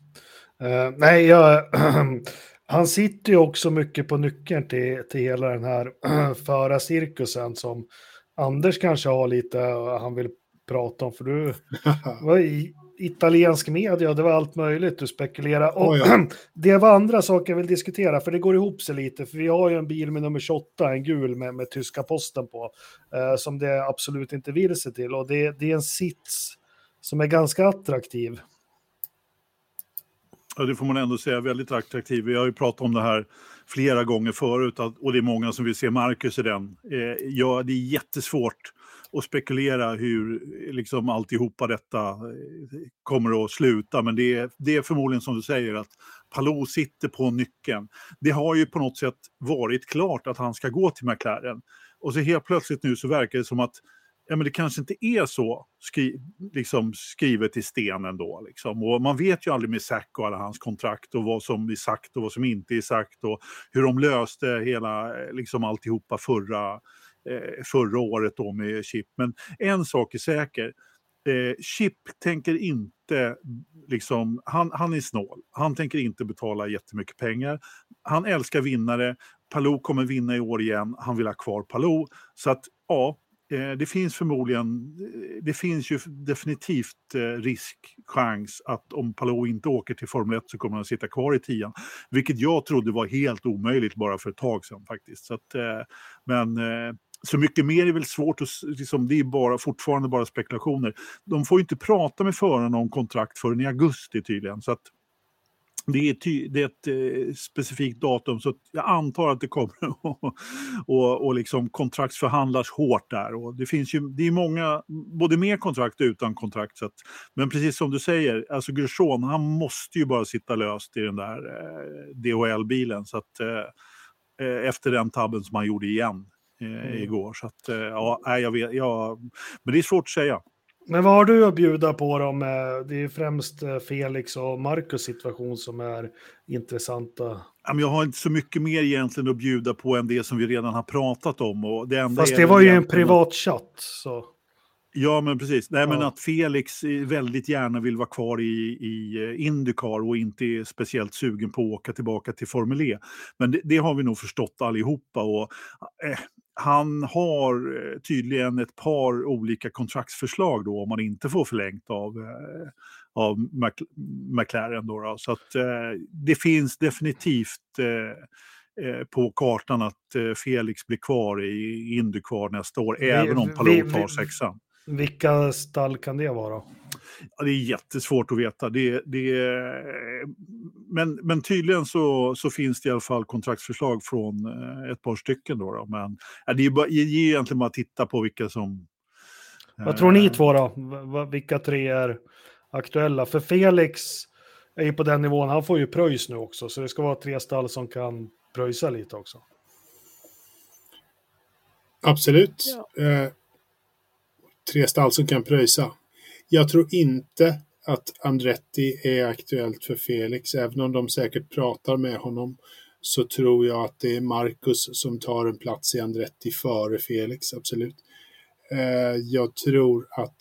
Uh, nej, jag, han sitter ju också mycket på nyckeln till, till hela den här förarcirkusen som Anders kanske har lite, han vill prata om, för du var italiensk media, det var allt möjligt du spekulerade. Och oh, ja. det var andra saker jag vill diskutera, för det går ihop sig lite, för vi har ju en bil med nummer 28, en gul med, med tyska posten på, eh, som det absolut inte vill sig till. Och det, det är en sits som är ganska attraktiv. Ja, det får man ändå säga, väldigt attraktiv. Vi har ju pratat om det här flera gånger förut och det är många som vill se Marcus i den. Eh, ja, det är jättesvårt att spekulera hur liksom alltihopa detta eh, kommer att sluta. Men det är, det är förmodligen som du säger att Palou sitter på nyckeln. Det har ju på något sätt varit klart att han ska gå till McLaren. Och så helt plötsligt nu så verkar det som att ja, men det kanske inte är så skri liksom skrivet i stenen då. Liksom. Och man vet ju aldrig med Zack och alla hans kontrakt och vad som är sagt och vad som inte är sagt och hur de löste hela, eh, liksom alltihopa förra, Eh, förra året då med Chip. Men en sak är säker. Eh, Chip tänker inte, liksom, han, han är snål. Han tänker inte betala jättemycket pengar. Han älskar vinnare. Palou kommer vinna i år igen. Han vill ha kvar Palou. Så att ja, Eh, det finns förmodligen, eh, det finns ju definitivt eh, risk, chans att om Palou inte åker till Formel 1 så kommer han sitta kvar i tian. Vilket jag trodde var helt omöjligt bara för ett tag sedan faktiskt. Så att, men så mycket mer är väl svårt, att, liksom, det är bara, fortfarande bara spekulationer. De får ju inte prata med förarna om kontrakt förrän i augusti tydligen. Så att, det är, ty, det är ett eh, specifikt datum så jag antar att det kommer att och, och liksom kontraktsförhandlas hårt där. Och det finns ju det är många, både med kontrakt och utan kontrakt. Så att, men precis som du säger, alltså Grosjean, han måste ju bara sitta löst i den där eh, DHL-bilen. Så att, eh, eh, efter den tabben som han gjorde igen eh, mm. igår. Så att, eh, ja, jag vet, ja, men det är svårt att säga. Men vad har du att bjuda på dem? Det är främst eh, Felix och Marcus situation som är intressanta. Jag har inte så mycket mer egentligen att bjuda på än det som vi redan har pratat om. Och det enda Fast det var ju en privat chatt. Så. Ja, men precis. Nej, ja. men att Felix väldigt gärna vill vara kvar i, i eh, Indycar och inte är speciellt sugen på att åka tillbaka till Formel E. Men det, det har vi nog förstått allihopa. Och, eh, han har eh, tydligen ett par olika kontraktsförslag då om man inte får förlängt av, eh, av McLaren. Då, då. Så att eh, det finns definitivt på kartan att Felix blir kvar i Indycar nästa år, vi, även om Palou tar sexan. Vilka stall kan det vara? Ja, det är jättesvårt att veta. Det, det, men, men tydligen så, så finns det i alla fall kontraktsförslag från eh, ett par stycken. Då, då. Men ja, det är bara, ger egentligen bara att titta på vilka som... Vad tror ni två då? Vilka tre är aktuella? För Felix är ju på den nivån, han får ju pröjs nu också, så det ska vara tre stall som kan pröjsa lite också. Absolut. Ja. Eh, tre stall som kan pröjsa. Jag tror inte att Andretti är aktuellt för Felix, även om de säkert pratar med honom så tror jag att det är Marcus som tar en plats i Andretti före Felix, absolut. Eh, jag tror att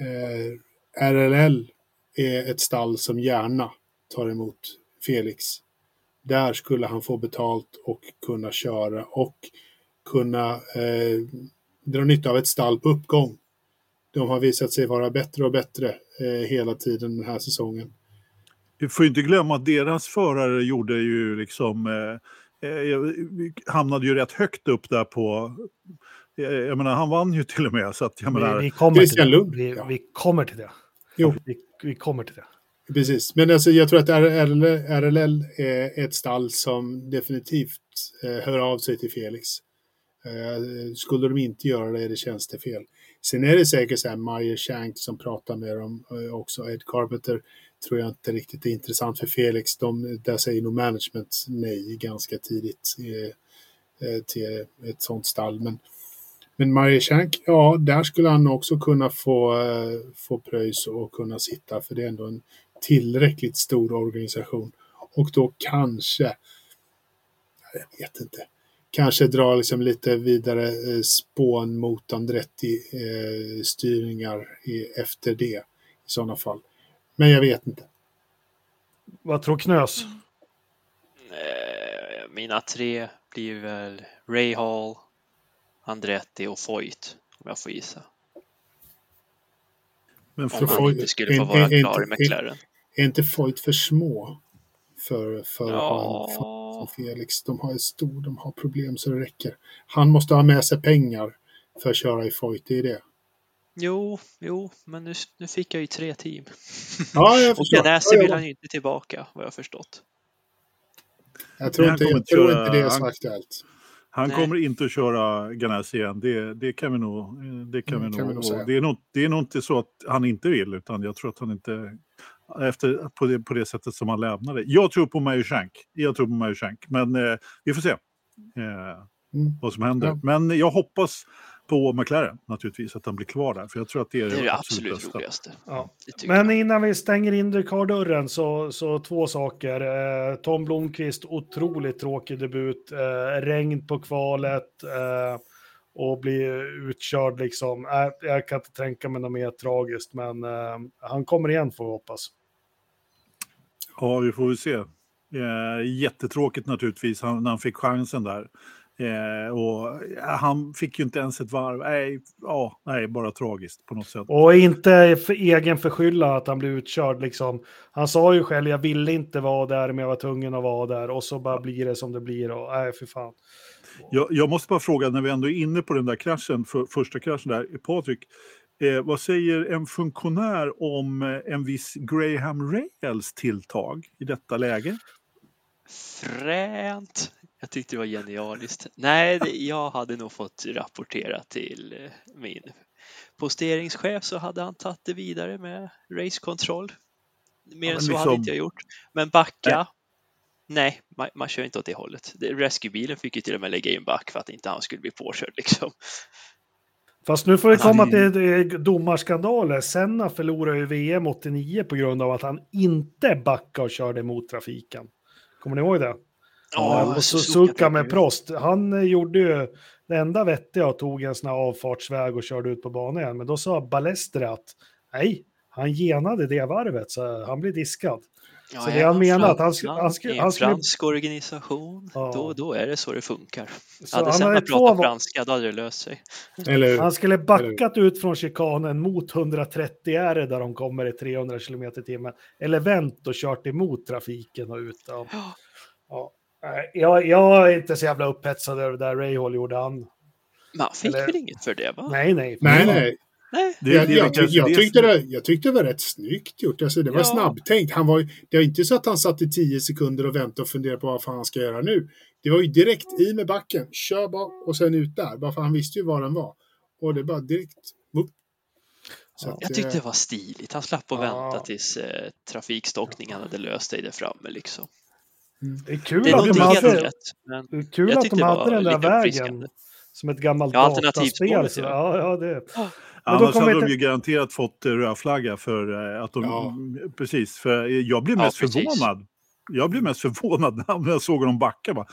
eh, RLL är ett stall som gärna tar emot Felix. Där skulle han få betalt och kunna köra och kunna eh, dra nytta av ett stall på uppgång de har visat sig vara bättre och bättre eh, hela tiden den här säsongen. Vi får inte glömma att deras förare gjorde ju liksom, eh, eh hamnade ju rätt högt upp där på, eh, jag menar han vann ju till och med så att jag menar. Vi, vi kommer till det. Vi, ja. vi, kommer till det. Jo. Vi, vi, kommer till det. Precis, men alltså, jag tror att RLL, RLL är ett stall som definitivt eh, hör av sig till Felix. Eh, skulle de inte göra det är det tjänstefel. Sen är det säkert så här Meyer Shank som pratar med dem eh, också. Ed Carpenter tror jag inte riktigt är intressant för Felix. De, där säger nog management nej ganska tidigt eh, eh till ett sånt stall. Men, men Meyer Shank, ja, där skulle han också kunna få, eh, få pröjs och kunna sitta för det är ändå en tillräckligt stor organisation. Och då kanske, jag vet inte, kanske dra liksom lite vidare eh, spån mot Andretti-styrningar eh, efter det i sådana fall. Men jag vet inte. Vad tror Knös? Eh, mina tre blir väl Ray Hall, Andretti och Foyt, om jag får gissa. Men för om han inte skulle få vara klar i McLaren. Är, är inte Foyt för små för, för ja. att och Felix. De har, stor, de har problem så det räcker. Han måste ha med sig pengar för att köra i Foyt, det är det. Jo, jo, men nu, nu fick jag ju tre team. Ja, jag förstår. och Ganäsi vill han ju inte tillbaka, vad jag har förstått. Jag tror, inte, jag tror inte det är så aktuellt. Han Nej. kommer inte att köra Ganassi igen, det, det kan vi nog, det kan mm, vi nog, kan vi nog det, är nog, det är nog inte så att han inte vill, utan jag tror att han inte efter, på, det, på det sättet som han lämnade. Jag tror på Majushank. Jag tror på Majushank. Men eh, vi får se eh, mm. vad som händer. Ja. Men jag hoppas på McLaren naturligtvis, att han blir kvar där. För jag tror att det är det, är det absolut, absolut roligaste. Ja. Men innan vi stänger Indycar-dörren så, så två saker. Eh, Tom Blomqvist, otroligt tråkig debut. Eh, regn på kvalet. Eh, och bli utkörd liksom. Äh, jag kan inte tänka mig något mer tragiskt, men äh, han kommer igen får vi hoppas. Ja, vi får väl se. Eh, jättetråkigt naturligtvis han, när han fick chansen där. Eh, och han fick ju inte ens ett varv. Nej, ja, nej, bara tragiskt på något sätt. Och inte för egen förskylla att han blev utkörd liksom. Han sa ju själv, jag ville inte vara där, men jag var tvungen att vara där. Och så bara blir det som det blir. Och nej, för fan. Jag, jag måste bara fråga, när vi ändå är inne på den där kraschen, för, första kraschen där, Patrik. Eh, vad säger en funktionär om eh, en viss Graham Rails tilltag i detta läge? Fränt! Jag tyckte det var genialiskt. Nej, det, jag hade nog fått rapportera till eh, min posteringschef så hade han tagit det vidare med racekontroll. Mer ja, än så liksom... hade inte jag gjort. Men backa? Nej, man, man kör inte åt det hållet. Rescuebilen fick ju till och med lägga in back för att inte han skulle bli påkörd liksom. Fast nu får vi komma till domarskandaler. Senna förlorade ju VM 89 på grund av att han inte backade och körde mot trafiken. Kommer ni ihåg det? Ja, och Suzuka med Prost. Han eh, gjorde ju det enda vettiga och tog en sån här avfartsväg och körde ut på banan igen. Men då sa Balester att nej, han genade det varvet så han blir diskad. Ja, så det han menar att han, skulle... Han, skulle, han skulle... fransk organisation, ja. då, då är det så det funkar. Så hade Senna pratat två... franska, då hade det löst sig. Eller... Han skulle backat Eller... ut från chikanen mot 130 är det där de kommer i 300 km i timmen. Eller vänt och kört emot trafiken och ut. Ja. ja. Jag, jag är inte så jävla upphetsad över det där Rahal gjorde. Han, Man fick Eller... väl inget för det va? Nej, nej. Nej, nej. Nej. Det, jag, jag, jag, tyckte det, jag tyckte det var rätt snyggt gjort. Alltså, det var ja. snabbtänkt. Han var, det var inte så att han satt i tio sekunder och väntade och funderade på vad fan han ska göra nu. Det var ju direkt i med backen, kör bara och sen ut där. Bara för han visste ju var den var. Och det bara direkt upp. Så att, jag tyckte det var stiligt. Han slapp att ja. vänta tills eh, trafikstockningen hade löst sig där framme liksom. Mm. Det är kul det är att de hade, rätt, det är kul att de hade den där vägen. Som ett gammalt ja, dataspel. Ja, ja, det. Annars hade inte... de ju garanterat fått röd flagga för eh, att de... Ja. Precis, för jag blev mest ja, förvånad. Jag blev mest förvånad när jag såg dem backa. Bara,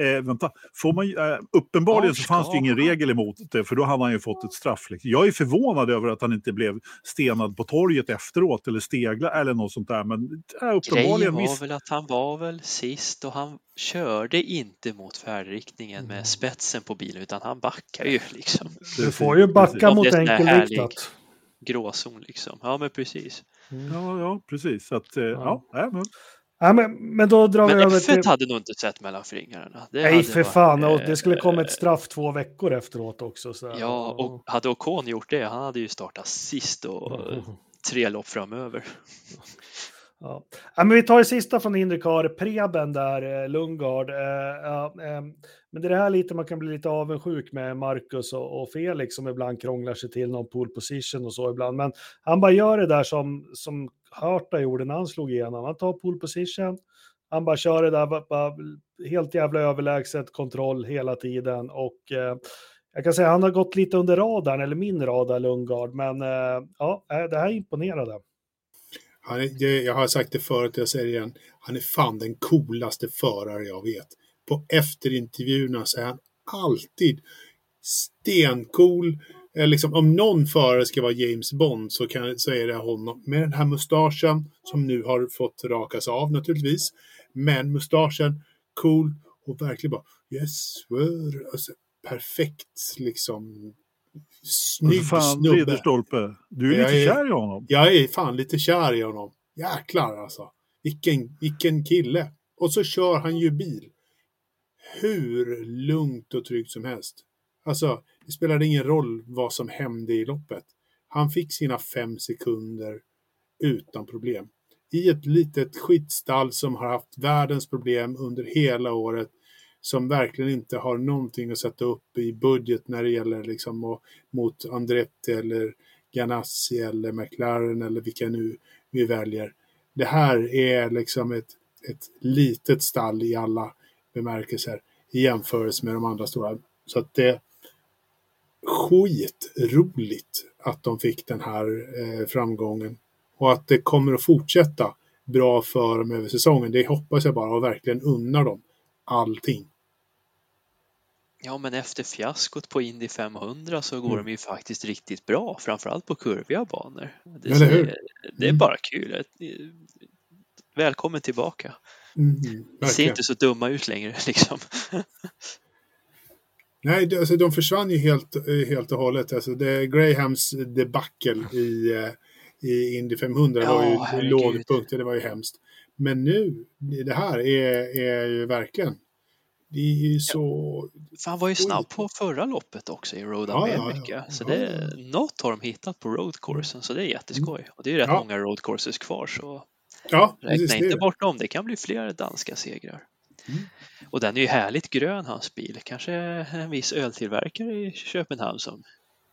Eh, vänta, får man, eh, uppenbarligen så fanns det ingen regel emot det, för då hade han ju fått ett straff. Liksom. Jag är förvånad över att han inte blev stenad på torget efteråt, eller stegla eller något sånt där. Men äh, uppenbarligen... Grejen var miss... väl att han var väl sist och han körde inte mot färdriktningen med spetsen på bilen, utan han backar ju liksom. Du får ju backa mot enkelriktat. Gråzon liksom. Ja, men precis. Mm. Ja, ja, precis. Så att, eh, ja. ja men... Ja, men, men då drar men vi över till... F1 hade nog inte sett mellan fingrarna. Det Nej, för fan. och det skulle komma ett eh, straff två veckor efteråt också. Så. Ja, och hade Ocon gjort det, han hade ju startat sist och tre lopp framöver. Ja. ja. men vi tar det sista från Indycar, Preben där, eh, Lundgard. Eh, ja, eh, men det är det här lite man kan bli lite avundsjuk med Marcus och, och, Felix som ibland krånglar sig till någon pole position och så ibland. Men han bara gör det där som, som Hörta gjorde när han slog igenom. Han tar pole position, han bara kör det där, bara, helt jävla överlägset kontroll hela tiden och eh, jag kan säga han har gått lite under radarn, eller min radar, Lundgard, men eh, ja, eh, det här imponerade. Han är, det, jag har sagt det förut, jag säger det igen. Han är fan den coolaste förare jag vet. På efterintervjuerna så är han alltid stencool, Eh, liksom, om någon förare ska vara James Bond så, kan, så är det honom. Med den här mustaschen som nu har fått rakas av naturligtvis. Men mustaschen, cool och verkligen bara yes, sir. Alltså, perfekt liksom. Snygg fan, snubbe. Stolpe. Du är jag lite är, kär i honom. Jag är fan lite kär i honom. Jäklar alltså. Vilken, vilken kille. Och så kör han ju bil. Hur lugnt och tryggt som helst. Alltså, det spelade ingen roll vad som hände i loppet. Han fick sina fem sekunder utan problem. I ett litet skitstall som har haft världens problem under hela året som verkligen inte har någonting att sätta upp i budget när det gäller liksom och, mot Andretti eller Ganassi eller McLaren eller vilka nu vi väljer. Det här är liksom ett, ett litet stall i alla bemärkelser i jämförelse med de andra stora. Så att det, skitroligt att de fick den här eh, framgången. Och att det kommer att fortsätta bra för dem över säsongen. Det hoppas jag bara och verkligen unnar dem allting. Ja, men efter fiaskot på Indy 500 så går mm. de ju faktiskt riktigt bra, framförallt på kurviga banor. Det, är, det är mm. bara kul. Välkommen tillbaka. Mm, ser inte så dumma ut längre liksom. Nej, alltså, de försvann ju helt, eh, helt och hållet. Alltså, det, Grahams debacle i, eh, i Indy 500 ja, var ju herregud. lågpunkten, det var ju hemskt. Men nu, det här är, är ju verkligen det är ju så... För han var ju snabb på förra loppet också i Road America. Ja, ja, ja. Så det, något har de hittat på roadcoursen så det är jätteskoj. Och det är rätt många roadcourses kvar så ja, räkna inte bort dem. Det kan bli fler danska segrar. Mm. Och den är ju härligt grön hans bil. Kanske en viss öltillverkare i Köpenhamn som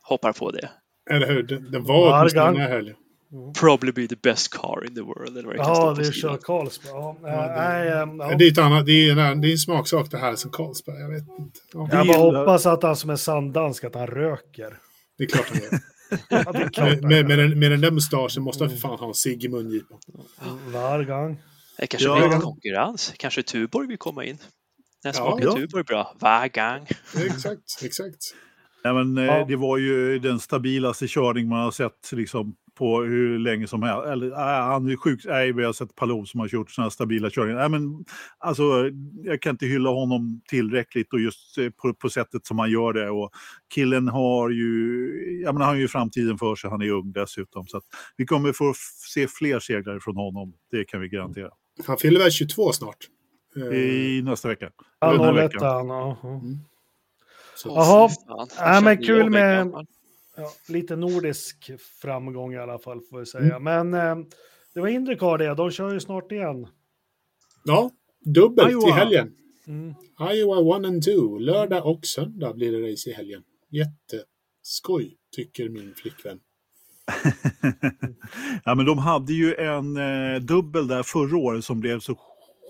hoppar på det. Eller hur, den, den var åtminstone den här helgen. Mm. Probably be the best car in the world. Eller ja, det är kör Carlsberg. Ja, det, ähm, ja. det, är ett annat, det, är en, det är en smaksak det här som Carlsberg. Jag vet inte. Ja. Jag bara hoppas att han som är sanddansk att han röker. Det är klart han gör. ja, med, med, den, med den där mustaschen måste han för fan ha en cigg i mungipan. Varje gång. Det kanske ja. blir lite konkurrens. Kanske Tuborg vill komma in. När smakar ja. Tuborg bra? Varje gång. Exakt, exakt. Ja, men, eh, ja. Det var ju den stabilaste körning man har sett liksom, på hur länge som helst. Eller, äh, han är sjuk. Nej, vi har sett Palou som har gjort sådana stabila körningar. Nej, men, alltså, jag kan inte hylla honom tillräckligt och just eh, på, på sättet som han gör det. Och killen har ju, jag menar, han har ju framtiden för sig. Han är ung dessutom. Så vi kommer få se fler segrar från honom. Det kan vi garantera. Han fyller väl 22 snart? I nästa vecka. Ja, 01 han. Mm. Jaha, men kul med ja, lite nordisk framgång i alla fall får vi säga. Mm. Men eh, det var Indycar det, de kör ju snart igen. Ja, dubbelt Iowa. i helgen. Mm. Iowa 1 and 2, lördag och söndag blir det race i helgen. Jätteskoj, tycker min flickvän. ja, men de hade ju en eh, dubbel där förra året som blev så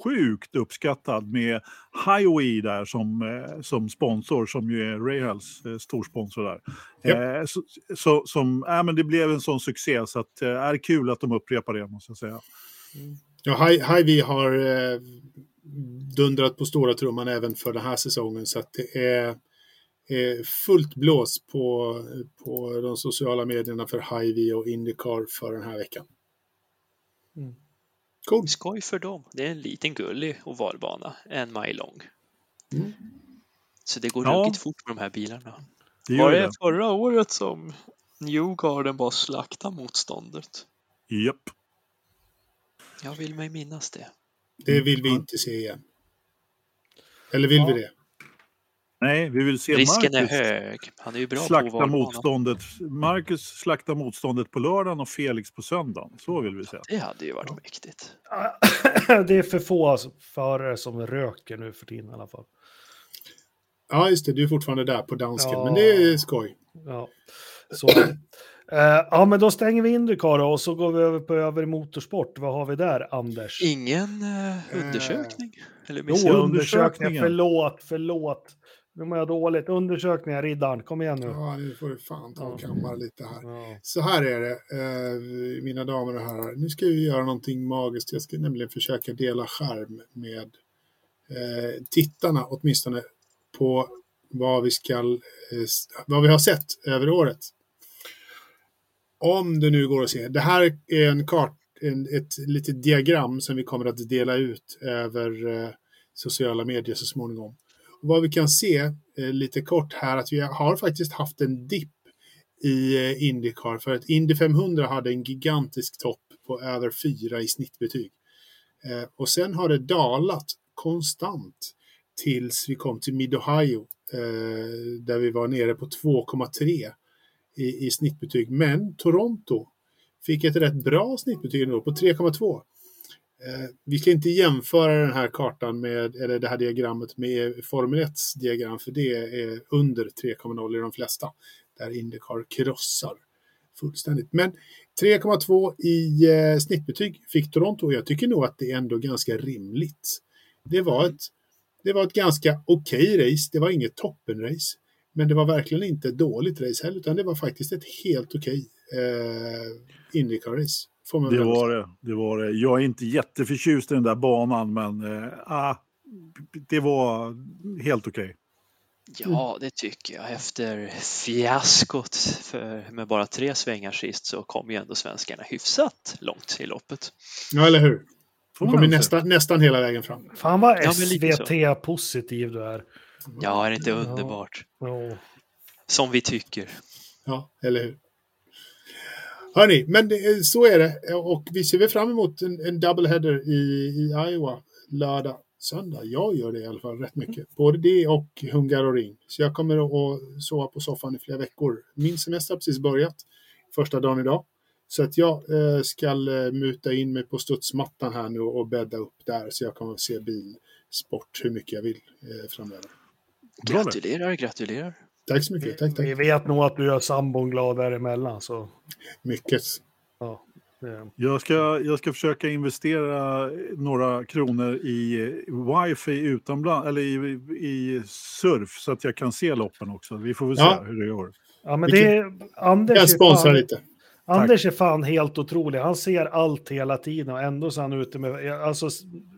sjukt uppskattad med Highway där som, eh, som sponsor, som ju är Rahals eh, storsponsor där. Yep. Eh, så, så, som, äh, men det blev en sån succé så att, eh, är kul att de upprepar det måste jag säga. Mm. Ja, Highway har eh, dundrat på stora trumman även för den här säsongen så att det är fullt blås på, på de sociala medierna för Highway och Indycar för den här veckan. Mm. Cool. Skoj för dem. Det är en liten gullig ovalbana, en mile lång. Mm. Så det går ja. ruggigt fort med de här bilarna. Det var det, det förra året som Newgarden bara slaktade motståndet? Japp. Jag vill mig minnas det. Det vill vi inte se igen. Eller vill ja. vi det? Nej, vi vill se Risken Marcus är hög. Han är ju bra slakta på motståndet. Marcus slakta motståndet på lördagen och Felix på söndagen. Så vill vi säga. Det hade ju varit mäktigt. det är för få förare som röker nu för tiden i alla fall. Ja, just det. Du är fortfarande där på dansken, ja. men det är skoj. Ja, så. uh, ja, men då stänger vi Indycar och så går vi över på över motorsport. Vad har vi där, Anders? Ingen uh, undersökning? Uh, Eller jo, undersökning. Förlåt, förlåt. Nu mår jag dåligt. Undersökningar, riddaren. Kom igen nu. Ja, nu får du fan ta och kammar lite här. Ja. Så här är det, eh, mina damer och herrar. Nu ska vi göra någonting magiskt. Jag ska nämligen försöka dela skärm med eh, tittarna, åtminstone på vad vi, ska, eh, vad vi har sett över året. Om det nu går att se. Det här är en kart, en, ett litet diagram som vi kommer att dela ut över sociala medier så småningom vad vi kan se eh, lite kort här att vi har faktiskt haft en dipp i eh, Indycar för att Indy 500 hade en gigantisk topp på över 4 i snittbetyg. Eh, och sen har det dalat konstant tills vi kom till Mid-Ohio eh, där vi var nere på 2,3 i, i snittbetyg. Men Toronto fick ett rätt bra snittbetyg ändå på 3,2. Eh, vi ska inte jämföra den här kartan med, eller det här diagrammet med Formel 1 diagram, för det är under 3,0 i de flesta, där Indycar krossar fullständigt. Men 3,2 i eh, snittbetyg fick Toronto och jag tycker nog att det är ändå ganska rimligt. Det var ett, det var ett ganska okej okay race, det var inget toppenrace, men det var verkligen inte ett dåligt race heller, utan det var faktiskt ett helt okej okay, eh, Indycar-race det var det, det var det. Jag är inte jätteförtjust i den där banan, men äh, det var helt okej. Okay. Ja, det tycker jag. Efter fiaskot för, med bara tre svängar sist så kom ju ändå svenskarna hyfsat långt i loppet. Ja, eller hur? De kom ju nästan, nästan hela vägen fram. Fan vad SVT-positiv du är. Ja, är det inte underbart? Ja. Som vi tycker. Ja, eller hur? Hörni, men det, så är det. Och vi ser väl fram emot en, en doubleheader i, i Iowa lördag, söndag. Jag gör det i alla fall rätt mycket. Både det och Hungaroring. Så jag kommer att sova på soffan i flera veckor. Min semester har precis börjat. Första dagen idag. Så att jag eh, ska eh, muta in mig på studsmattan här nu och bädda upp där. Så jag kommer att se bilsport hur mycket jag vill eh, framöver. Gratulerar, gratulerar. Tack så mycket. Tack, tack. Vi vet nog att du gör sambon glad däremellan. Så. Mycket. Ja, Jag ska, jag ska försöka investera några kronor i wifi utomlands, eller i, i surf så att jag kan se loppen också. Vi får väl se Ja. hur det går. ja men det Anders Jag är sponsrar fan- lite. Anders är fan helt otrolig. Han ser allt hela tiden och ändå så är han ute med... Alltså,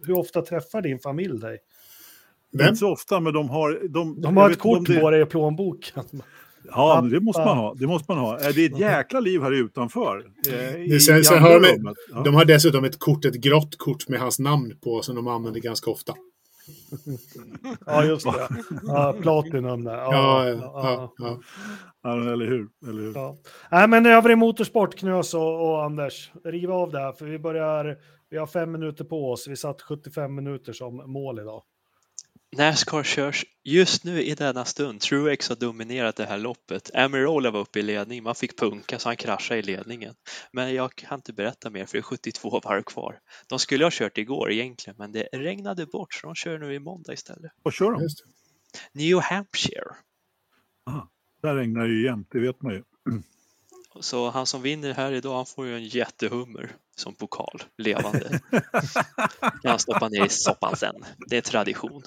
hur ofta träffar din familj dig? Vem? Inte så ofta, men de har... De, De har ett kort det- på dig i plånboken. Ja, det måste man ha. Det måste man ha. Det är ett jäkla liv här utanför. eh, i- Sen, sen har de. Ja. de har dessutom ett kort, ett grått kort med hans namn på som de använder ganska ofta. Ja, just det. Ja, Platinum där. Ja, Ja, ja, ja, ja. Ja, men eller hur? Eller hur? ja. Nej, men övrig motorsport, Knös och, och Anders. Riv av det här, för vi börjar... Vi har fem minuter på oss. Vi satt 75 minuter som mål idag. Nascar körs just nu i denna stund. Truex har dominerat det här loppet. Amarola var uppe i ledning. Man fick punka så han kraschade i ledningen. Men jag kan inte berätta mer för det är 72 varv kvar. De skulle ha kört igår egentligen, men det regnade bort så de kör nu i måndag istället. Vad kör de? New Hampshire. Där regnar ju jämt, det vet man ju. Så han som vinner här idag, han får ju en jättehummer som pokal, levande. Kan han stoppa ner i soppan sen. Det är tradition.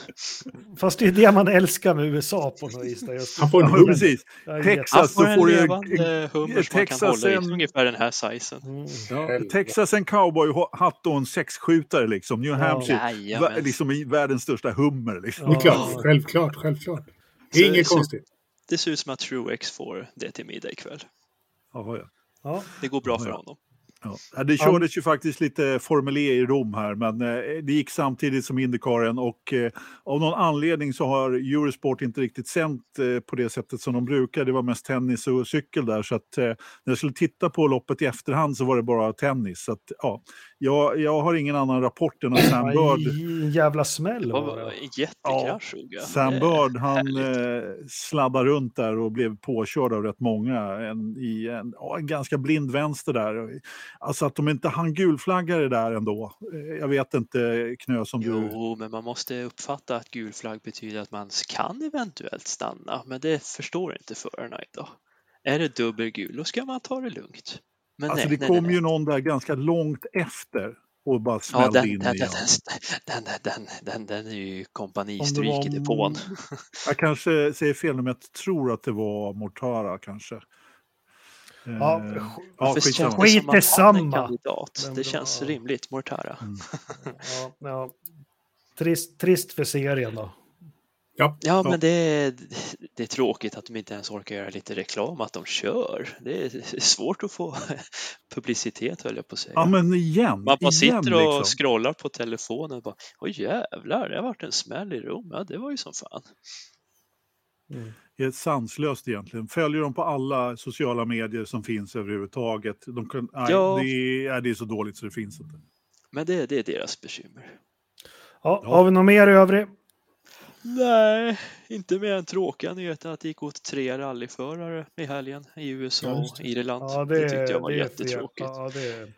Fast det är det man älskar med USA på något vis. Han får en Ja, hund. precis. Ja, Texas Han får en får en, levande hummer som man kan Texas hålla i, en- ungefär den här sizen. Mm. ja, Texas en cowboyhatt och en sexskjutare liksom. New Hampshire, va, Jajamän. liksom i världens största hummer. Liksom. Klart, självklart, självklart. Det är inget konstigt. Det ser ut som att Truex får det till middag ikväll. Ja, ja. Ja. Det går bra Ja, för ja. honom. Ja. Ja, Det kördes ju faktiskt lite Formel E i Rom här, men eh, det gick samtidigt som Indicaren och eh, av någon anledning så har Eurosport inte riktigt sänt eh, på det sättet som de brukar. Det var mest tennis och cykel där, så att när jag skulle titta på loppet i efterhand så var det bara tennis. Så att, ja, jag, jag har ingen annan rapport än att Sam Bird jävla smäll var det. jättekrasch jag. Sam Bird, han sladdade runt där och blev påkörd av rätt många en, i en, ja, en ganska blind vänster där. Alltså att de inte hann gulflagga det där ändå. Eh, jag vet inte, Knös, om du... Jo, men man måste uppfatta att gul flagg betyder att man kan eventuellt stanna, men det förstår inte förarna idag. Är det dubbelgul, då ska man ta det lugnt. Men Alltså nej, det nej, kom nej, ju någon där ganska långt efter och bara Ja, smällde den, in den, i den, den, den, den, den, är ju kompanistryk i depån. Jag kanske säger fel, men jag tror att det var Mortara kanske. Ja, Eh, ja, skitsamma. det Skit en samma. kandidat? Det känns rimligt, Mortara. Ja, ja. Trist, trist för serien då. Ja, Ja, men det är, det är tråkigt att de inte ens orkar göra lite reklam att de kör. Det är svårt att få publicitet höll jag på att säga. Ja, men igen. Man bara igen, sitter och liksom. scrollar på telefonen och bara Oj jävlar, det har varit en smäll i Rom. Ja, det var ju som fan. Det är sanslöst egentligen. Följer dem på alla sociala medier som finns överhuvudtaget. De kan, nej, Ja. det, är, det är så dåligt så det finns inte. Men det, det är deras bekymmer. Ja, Ja. Har vi något mer i övrigt? Nej, inte mer än tråkiga nyheter att det gick åt tre rallyförare i helgen i USA och. Irland. Ja, det, det, tyckte jag var det jättetråkigt. Ja, det,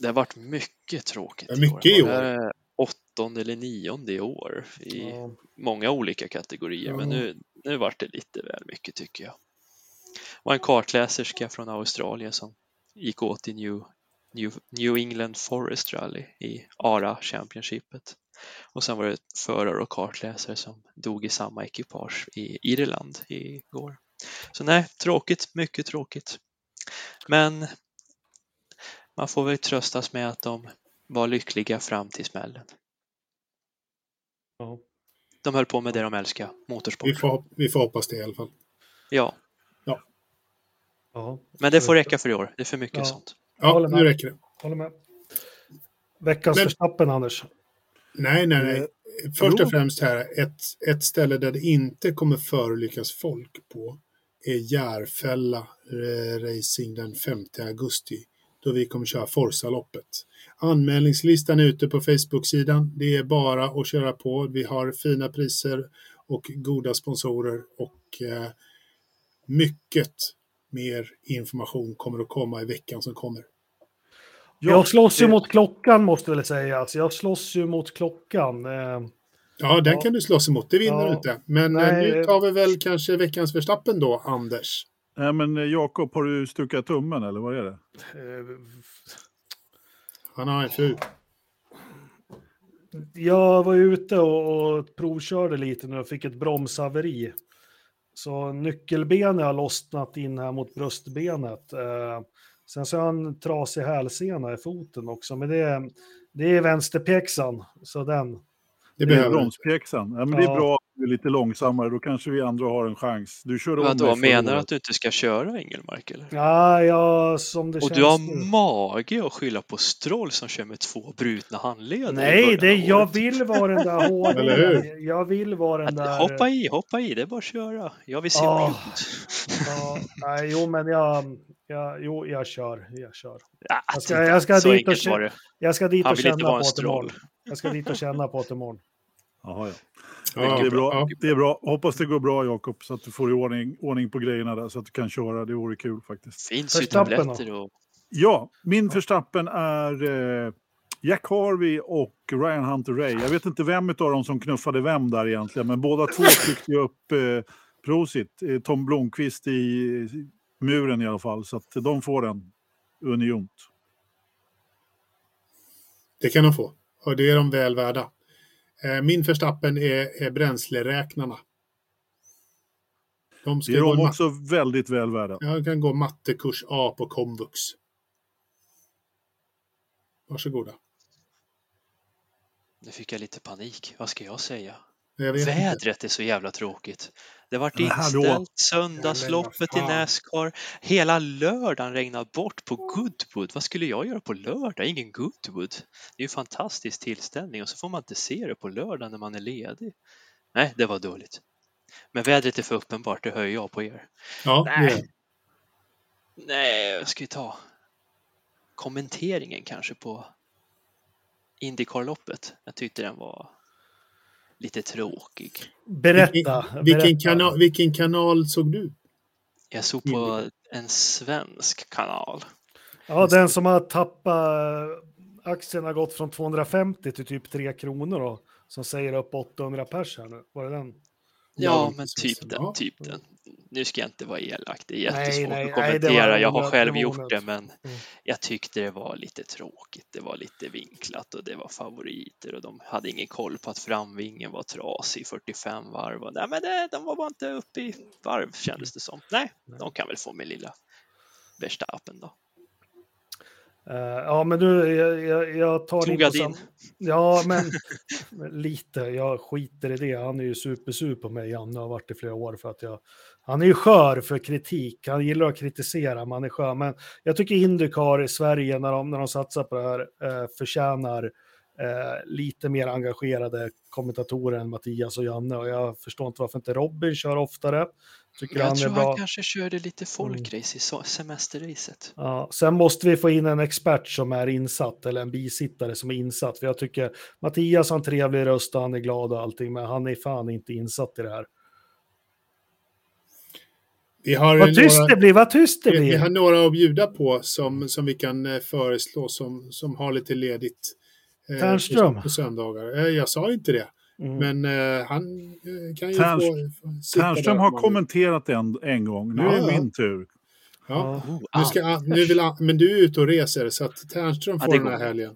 Det har varit mycket tråkigt mycket i år. är åttonde eller nionde i år i ja. många olika kategorier. Men nu, nu vart det lite väl mycket tycker jag. Och en kartläserska från Australien som gick åt i New, New, New England Forest Rally i ARA Championshipet. Och sen var det förare och kartläsare som dog i samma ekipage i Irland igår. Så nej, tråkigt, mycket tråkigt. Men man får väl tröstas med att de var lyckliga fram till smällen. Ja. De höll på med det de älskar, motorsport. vi får, vi får hoppas det i alla fall. Ja, Ja. men det får räcka för i år. Det är för mycket Ja. sånt. Ja, nu räcker det. Håller med. Veckans Men- Verstappen, Anders. Nej, nej, nej. först och främst här, ett, ett ställe där det inte kommer förolyckas folk på är Järfälla eh, Racing den 5 augusti då vi kommer köra Forsa-loppet. Anmälningslistan är ute på Facebook-sidan. Det är bara att köra på. Vi har fina priser och goda sponsorer och eh, mycket mer information kommer att komma i veckan som kommer. Jag slåss ju mot klockan måste jag säga. Alltså, jag slåss ju mot klockan. Eh, ja, den ja. kan du slåss emot. Det vinner ja. du inte. Men eh, Nej. nu tar vi väl kanske veckans förstappen då, Anders. Nej, men eh, Jakob, har du stukat tummen eller vad är det? Han har en fru. Jag var ute och, och provkörde lite nu och fick ett bromshaveri. Så nyckelbenet har lossnat in här mot bröstbenet. Eh, sen så har jag en trasig hälsena i foten också, men det är, det är vänsterpjäxan, så den. Det behöver bromspjäxan. Ja, men det är bra är lite långsammare, då kanske vi andra har en chans. Du kör Vadå, menar du att du inte ska köra Engelmark eller? Ja, ja, som det Och känns du har nu. mage att skylla på Stroll som kör med två brutna handleder Nej, det, jag vill vara den där hårda. jag vill vara den där... Hoppa i, hoppa i, det är bara att köra. Jag vill se oh. blod. ja, nej, jo, men jag, jag, jo, jag kör. Jag kör. Ja, jag ska, jag ska dit och, jag ska dit och känna på det imorgon. Jag ska dit och känna på det imorgon. Jaha, ja. Ja, det, är bra. Ja. det är bra. Hoppas det går bra Jakob, så att du får i ordning, ordning på grejerna där så att du kan köra. Det vore kul faktiskt. Finns ju tabletter och... Ja, min förstappen är eh, Jack Harvey och Ryan Hunter Ray. Jag vet inte vem av dem som knuffade vem där egentligen, men båda två tryckte upp eh, Prosit, eh, Tom Blomqvist i muren i alla fall, så att de får den uniont. Det kan de få, och det är de väl värda. Eh, min förstappen är, är bränsleräknarna. De ska det är de också väldigt väl värda. Jag kan gå mattekurs A på komvux. Varsågoda. Nu fick jag lite panik. Vad ska jag säga? Jag Vädret inte. är så jävla tråkigt. Det vart inställt söndagsloppet i Nascar. Hela lördagen regnade bort på Goodwood. Vad skulle jag göra på lördag? Ingen Goodwood. Det är ju en fantastisk tillställning och så får man inte se det på lördag när man är ledig. Nej, det var dåligt. Men vädret är för uppenbart, det hör jag på er. Ja, Nej, Nej jag ska vi ta kommenteringen kanske på Indycar-loppet. Jag tyckte den var lite tråkig. Berätta. Vilken, vilken, Kanal, vilken kanal såg du? Jag såg på en svensk kanal. Ja, den som har tappat aktien har gått från 250 till typ 3 kronor och som säger upp 800 pers här nu. Var det den? Ja, men typ den, typ den. Nu ska jag inte vara elak, det är jättesvårt nej, nej, att kommentera. Nej, jag har själv det gjort det, men mm. jag tyckte det var lite tråkigt. Det var lite vinklat och det var favoriter och de hade ingen koll på att framvingen var trasig 45 varv. Och, nej, men det, de var bara inte uppe i varv kändes det som. Nej, de kan väl få min lilla Verstappen då. Uh, ja, men du, jag, jag, jag tar Tog jag din? Ja, men lite. Jag skiter i det. Han är ju supersur på mig, Janne, har varit i flera år för att jag... Han är ju skör för kritik. Han gillar att kritisera, man är skör. Men jag tycker Indycar i Sverige, när de, när de satsar på det här, eh, förtjänar eh, lite mer engagerade kommentatorer än Mattias och Janne. Och jag förstår inte varför inte Robin kör oftare. Tycker jag han tror han kanske körde lite folkrace mm. i semesterracet. Ja, sen måste vi få in en expert som är insatt, eller en bisittare som är insatt. För jag tycker Mattias har en trevlig röst och han är glad och allting, men han är fan inte insatt i det här. Vi har vad tyst några, det blir, vad tyst det blir. Vi har några att bjuda på som, som vi kan eh, föreslå som, som har lite ledigt. Eh. På söndagar. Eh, jag sa inte det. Mm. Men uh, han uh, kan ju Tärns, få... Tärnström har kommenterat en, en gång. Nu ja, är det min tur. Ja. Oh, nu ska, nu vill, men du är ute och reser, så att Tärnström får ja, den här helgen.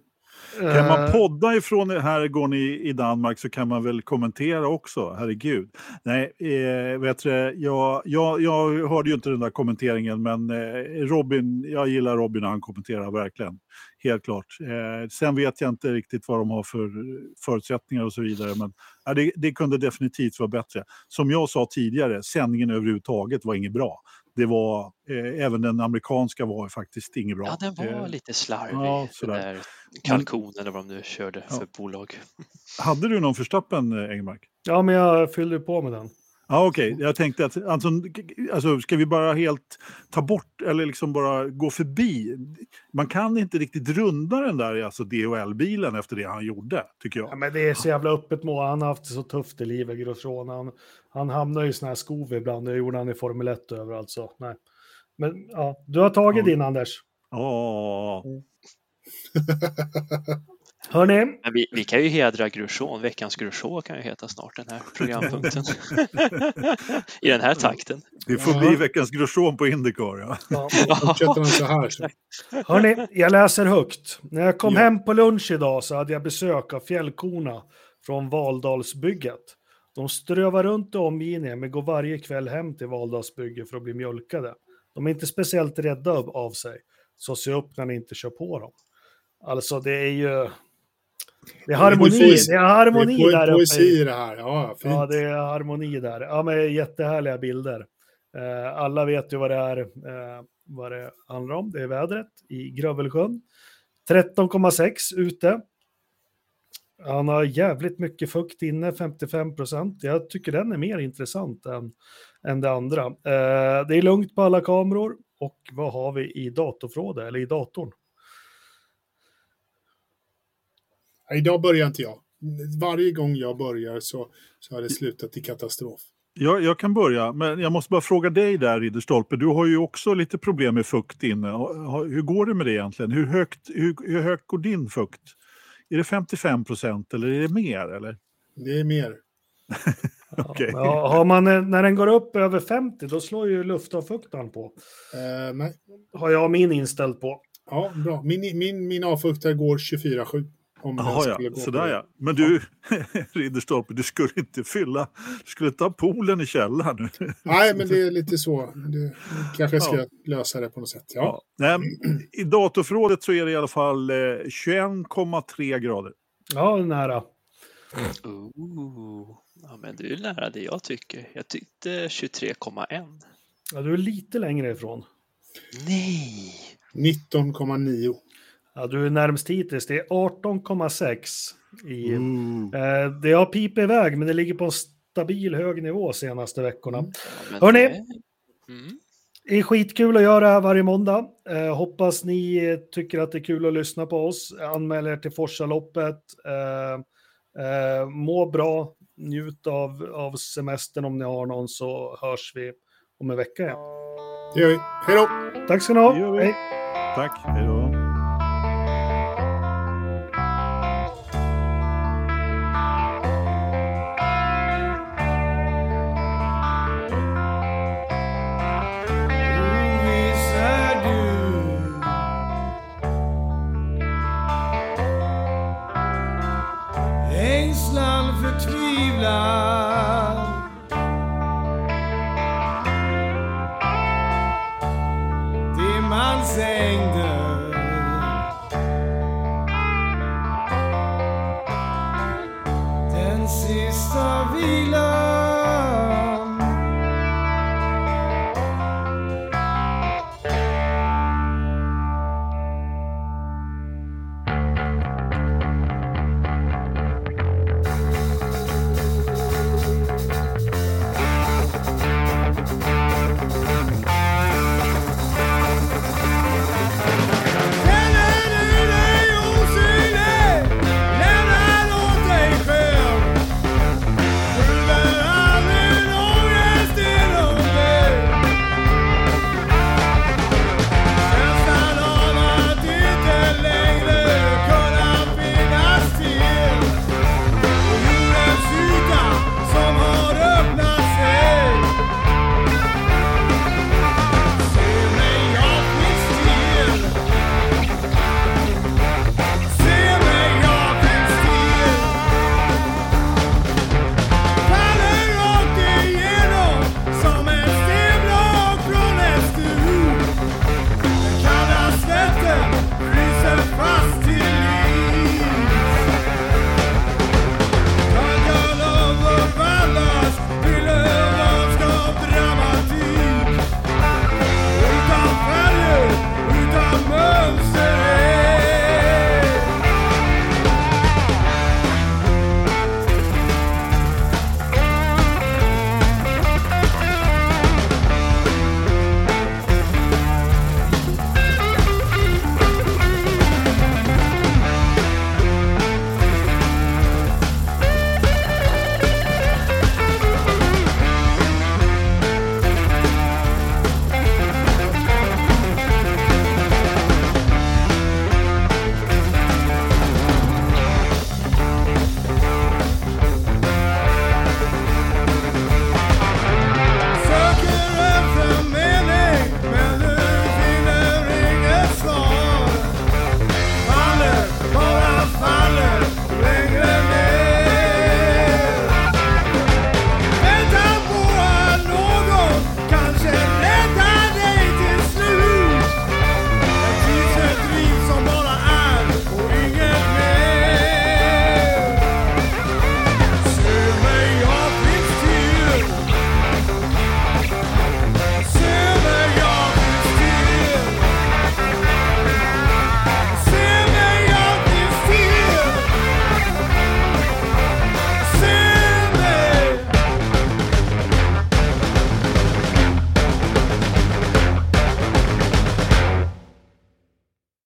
Kan man podda ifrån herrgården i, i Danmark så kan man väl kommentera också, herregud. Nej, eh, vet du, jag, jag, jag hörde ju inte den där kommenteringen, men eh, Robin, jag gillar Robin när han kommenterar verkligen. Helt klart. Eh, sen vet jag inte riktigt vad de har för förutsättningar och så vidare, men ja, det, det kunde definitivt vara bättre. Som jag sa tidigare, sändningen överhuvudtaget var inget bra det var, eh, även den amerikanska var faktiskt inget bra. Ja, den var eh, lite slarvig. Ja, kalkon eller vad de nu körde för ja. bolag. Hade du någon förstappen, Engmark? Ja, men jag fyllde på med den. Ja, Okej, okay. jag tänkte att alltså, alltså, ska vi bara helt ta bort eller liksom bara gå förbi? Man kan inte riktigt runda den där alltså DHL-bilen efter det han gjorde, tycker jag. Ja, men det är så jävla öppet mål. Han har haft det så tufft i livet, Grosjean. Han, han hamnar i såna här skov ibland. Det gjorde han i Formel 1 överallt. Så, nej. Men ja, du har tagit ja. din, Anders. Ja. Oh. Hörni. Men vi, vi kan ju hedra Grosjean, veckans Grosjean kan ju heta snart den här programpunkten. I den här takten. Det får bli veckans Grosjean på Indycar. Ja. Ja, fortsätter så här. Så. Hörni, jag läser högt. När jag kom ja. hem på lunch idag så hade jag besök av fjällkorna från Valdalsbygget. De strövar runt i omgivningen men går varje kväll hem till Valdalsbygget för att bli mjölkade. De är inte speciellt rädda av sig, så se upp när ni inte kör på dem. Alltså det är ju... Det är harmoni, det är harmoni det är där uppe. Poesi det här, ja fint. Ja, det är harmoni där. Ja, men jättehärliga bilder. Eh, alla vet ju vad det är, eh, vad det handlar om. Det är vädret i Grövelsjön. 13,6 ute. Han har jävligt mycket fukt inne, 55 procent. Jag tycker den är mer intressant än, än det andra. Eh, det är lugnt på alla kameror. Och vad har vi i datorförrådet, eller i datorn? Idag börjar inte jag. Varje gång jag börjar så, så har det slutat i katastrof. Jag, jag kan börja, men jag måste bara fråga dig där Ridderstolpe. Du har ju också lite problem med fukt inne. Hur går det med det egentligen? Hur högt, hur, hur högt går din fukt? Är det 55 procent eller är det mer? Eller? Det är mer. okay. ja, har man, när den går upp över 50 då slår ju luftavfuktaren på. Uh, nej. Har jag min inställd på. Ja, bra. Min, min, min avfuktare går 24-7. Om Aha, ja, sådär ja. Men du, Ridderstolpe, du skulle inte fylla, du skulle ta poolen i källaren. Nej, men det är lite så. Du kanske ska ja. lösa det på något sätt. Ja. ja. Nej, I datorförrådet så är det i alla fall eh, 21,3 grader. Ja, nära. Ooh. Ja, men du är nära det jag tycker. Jag tyckte 23,1. Ja, du är lite längre ifrån. Nej! 19,9. Ja, du är närmst hittills. Det är 18,6. I, mm. eh, det har pipit iväg, men det ligger på en stabil hög nivå senaste veckorna. Mm. Hörni, mm. det är skitkul att göra det här varje måndag. Eh, hoppas ni tycker att det är kul att lyssna på oss. Anmäl er till Forsaloppet. Eh, eh, må bra, njut av, av semestern om ni har någon så hörs vi om en vecka igen. Det gör vi. Hej då! Tack ska ni ha. Hej. Tack, hej då.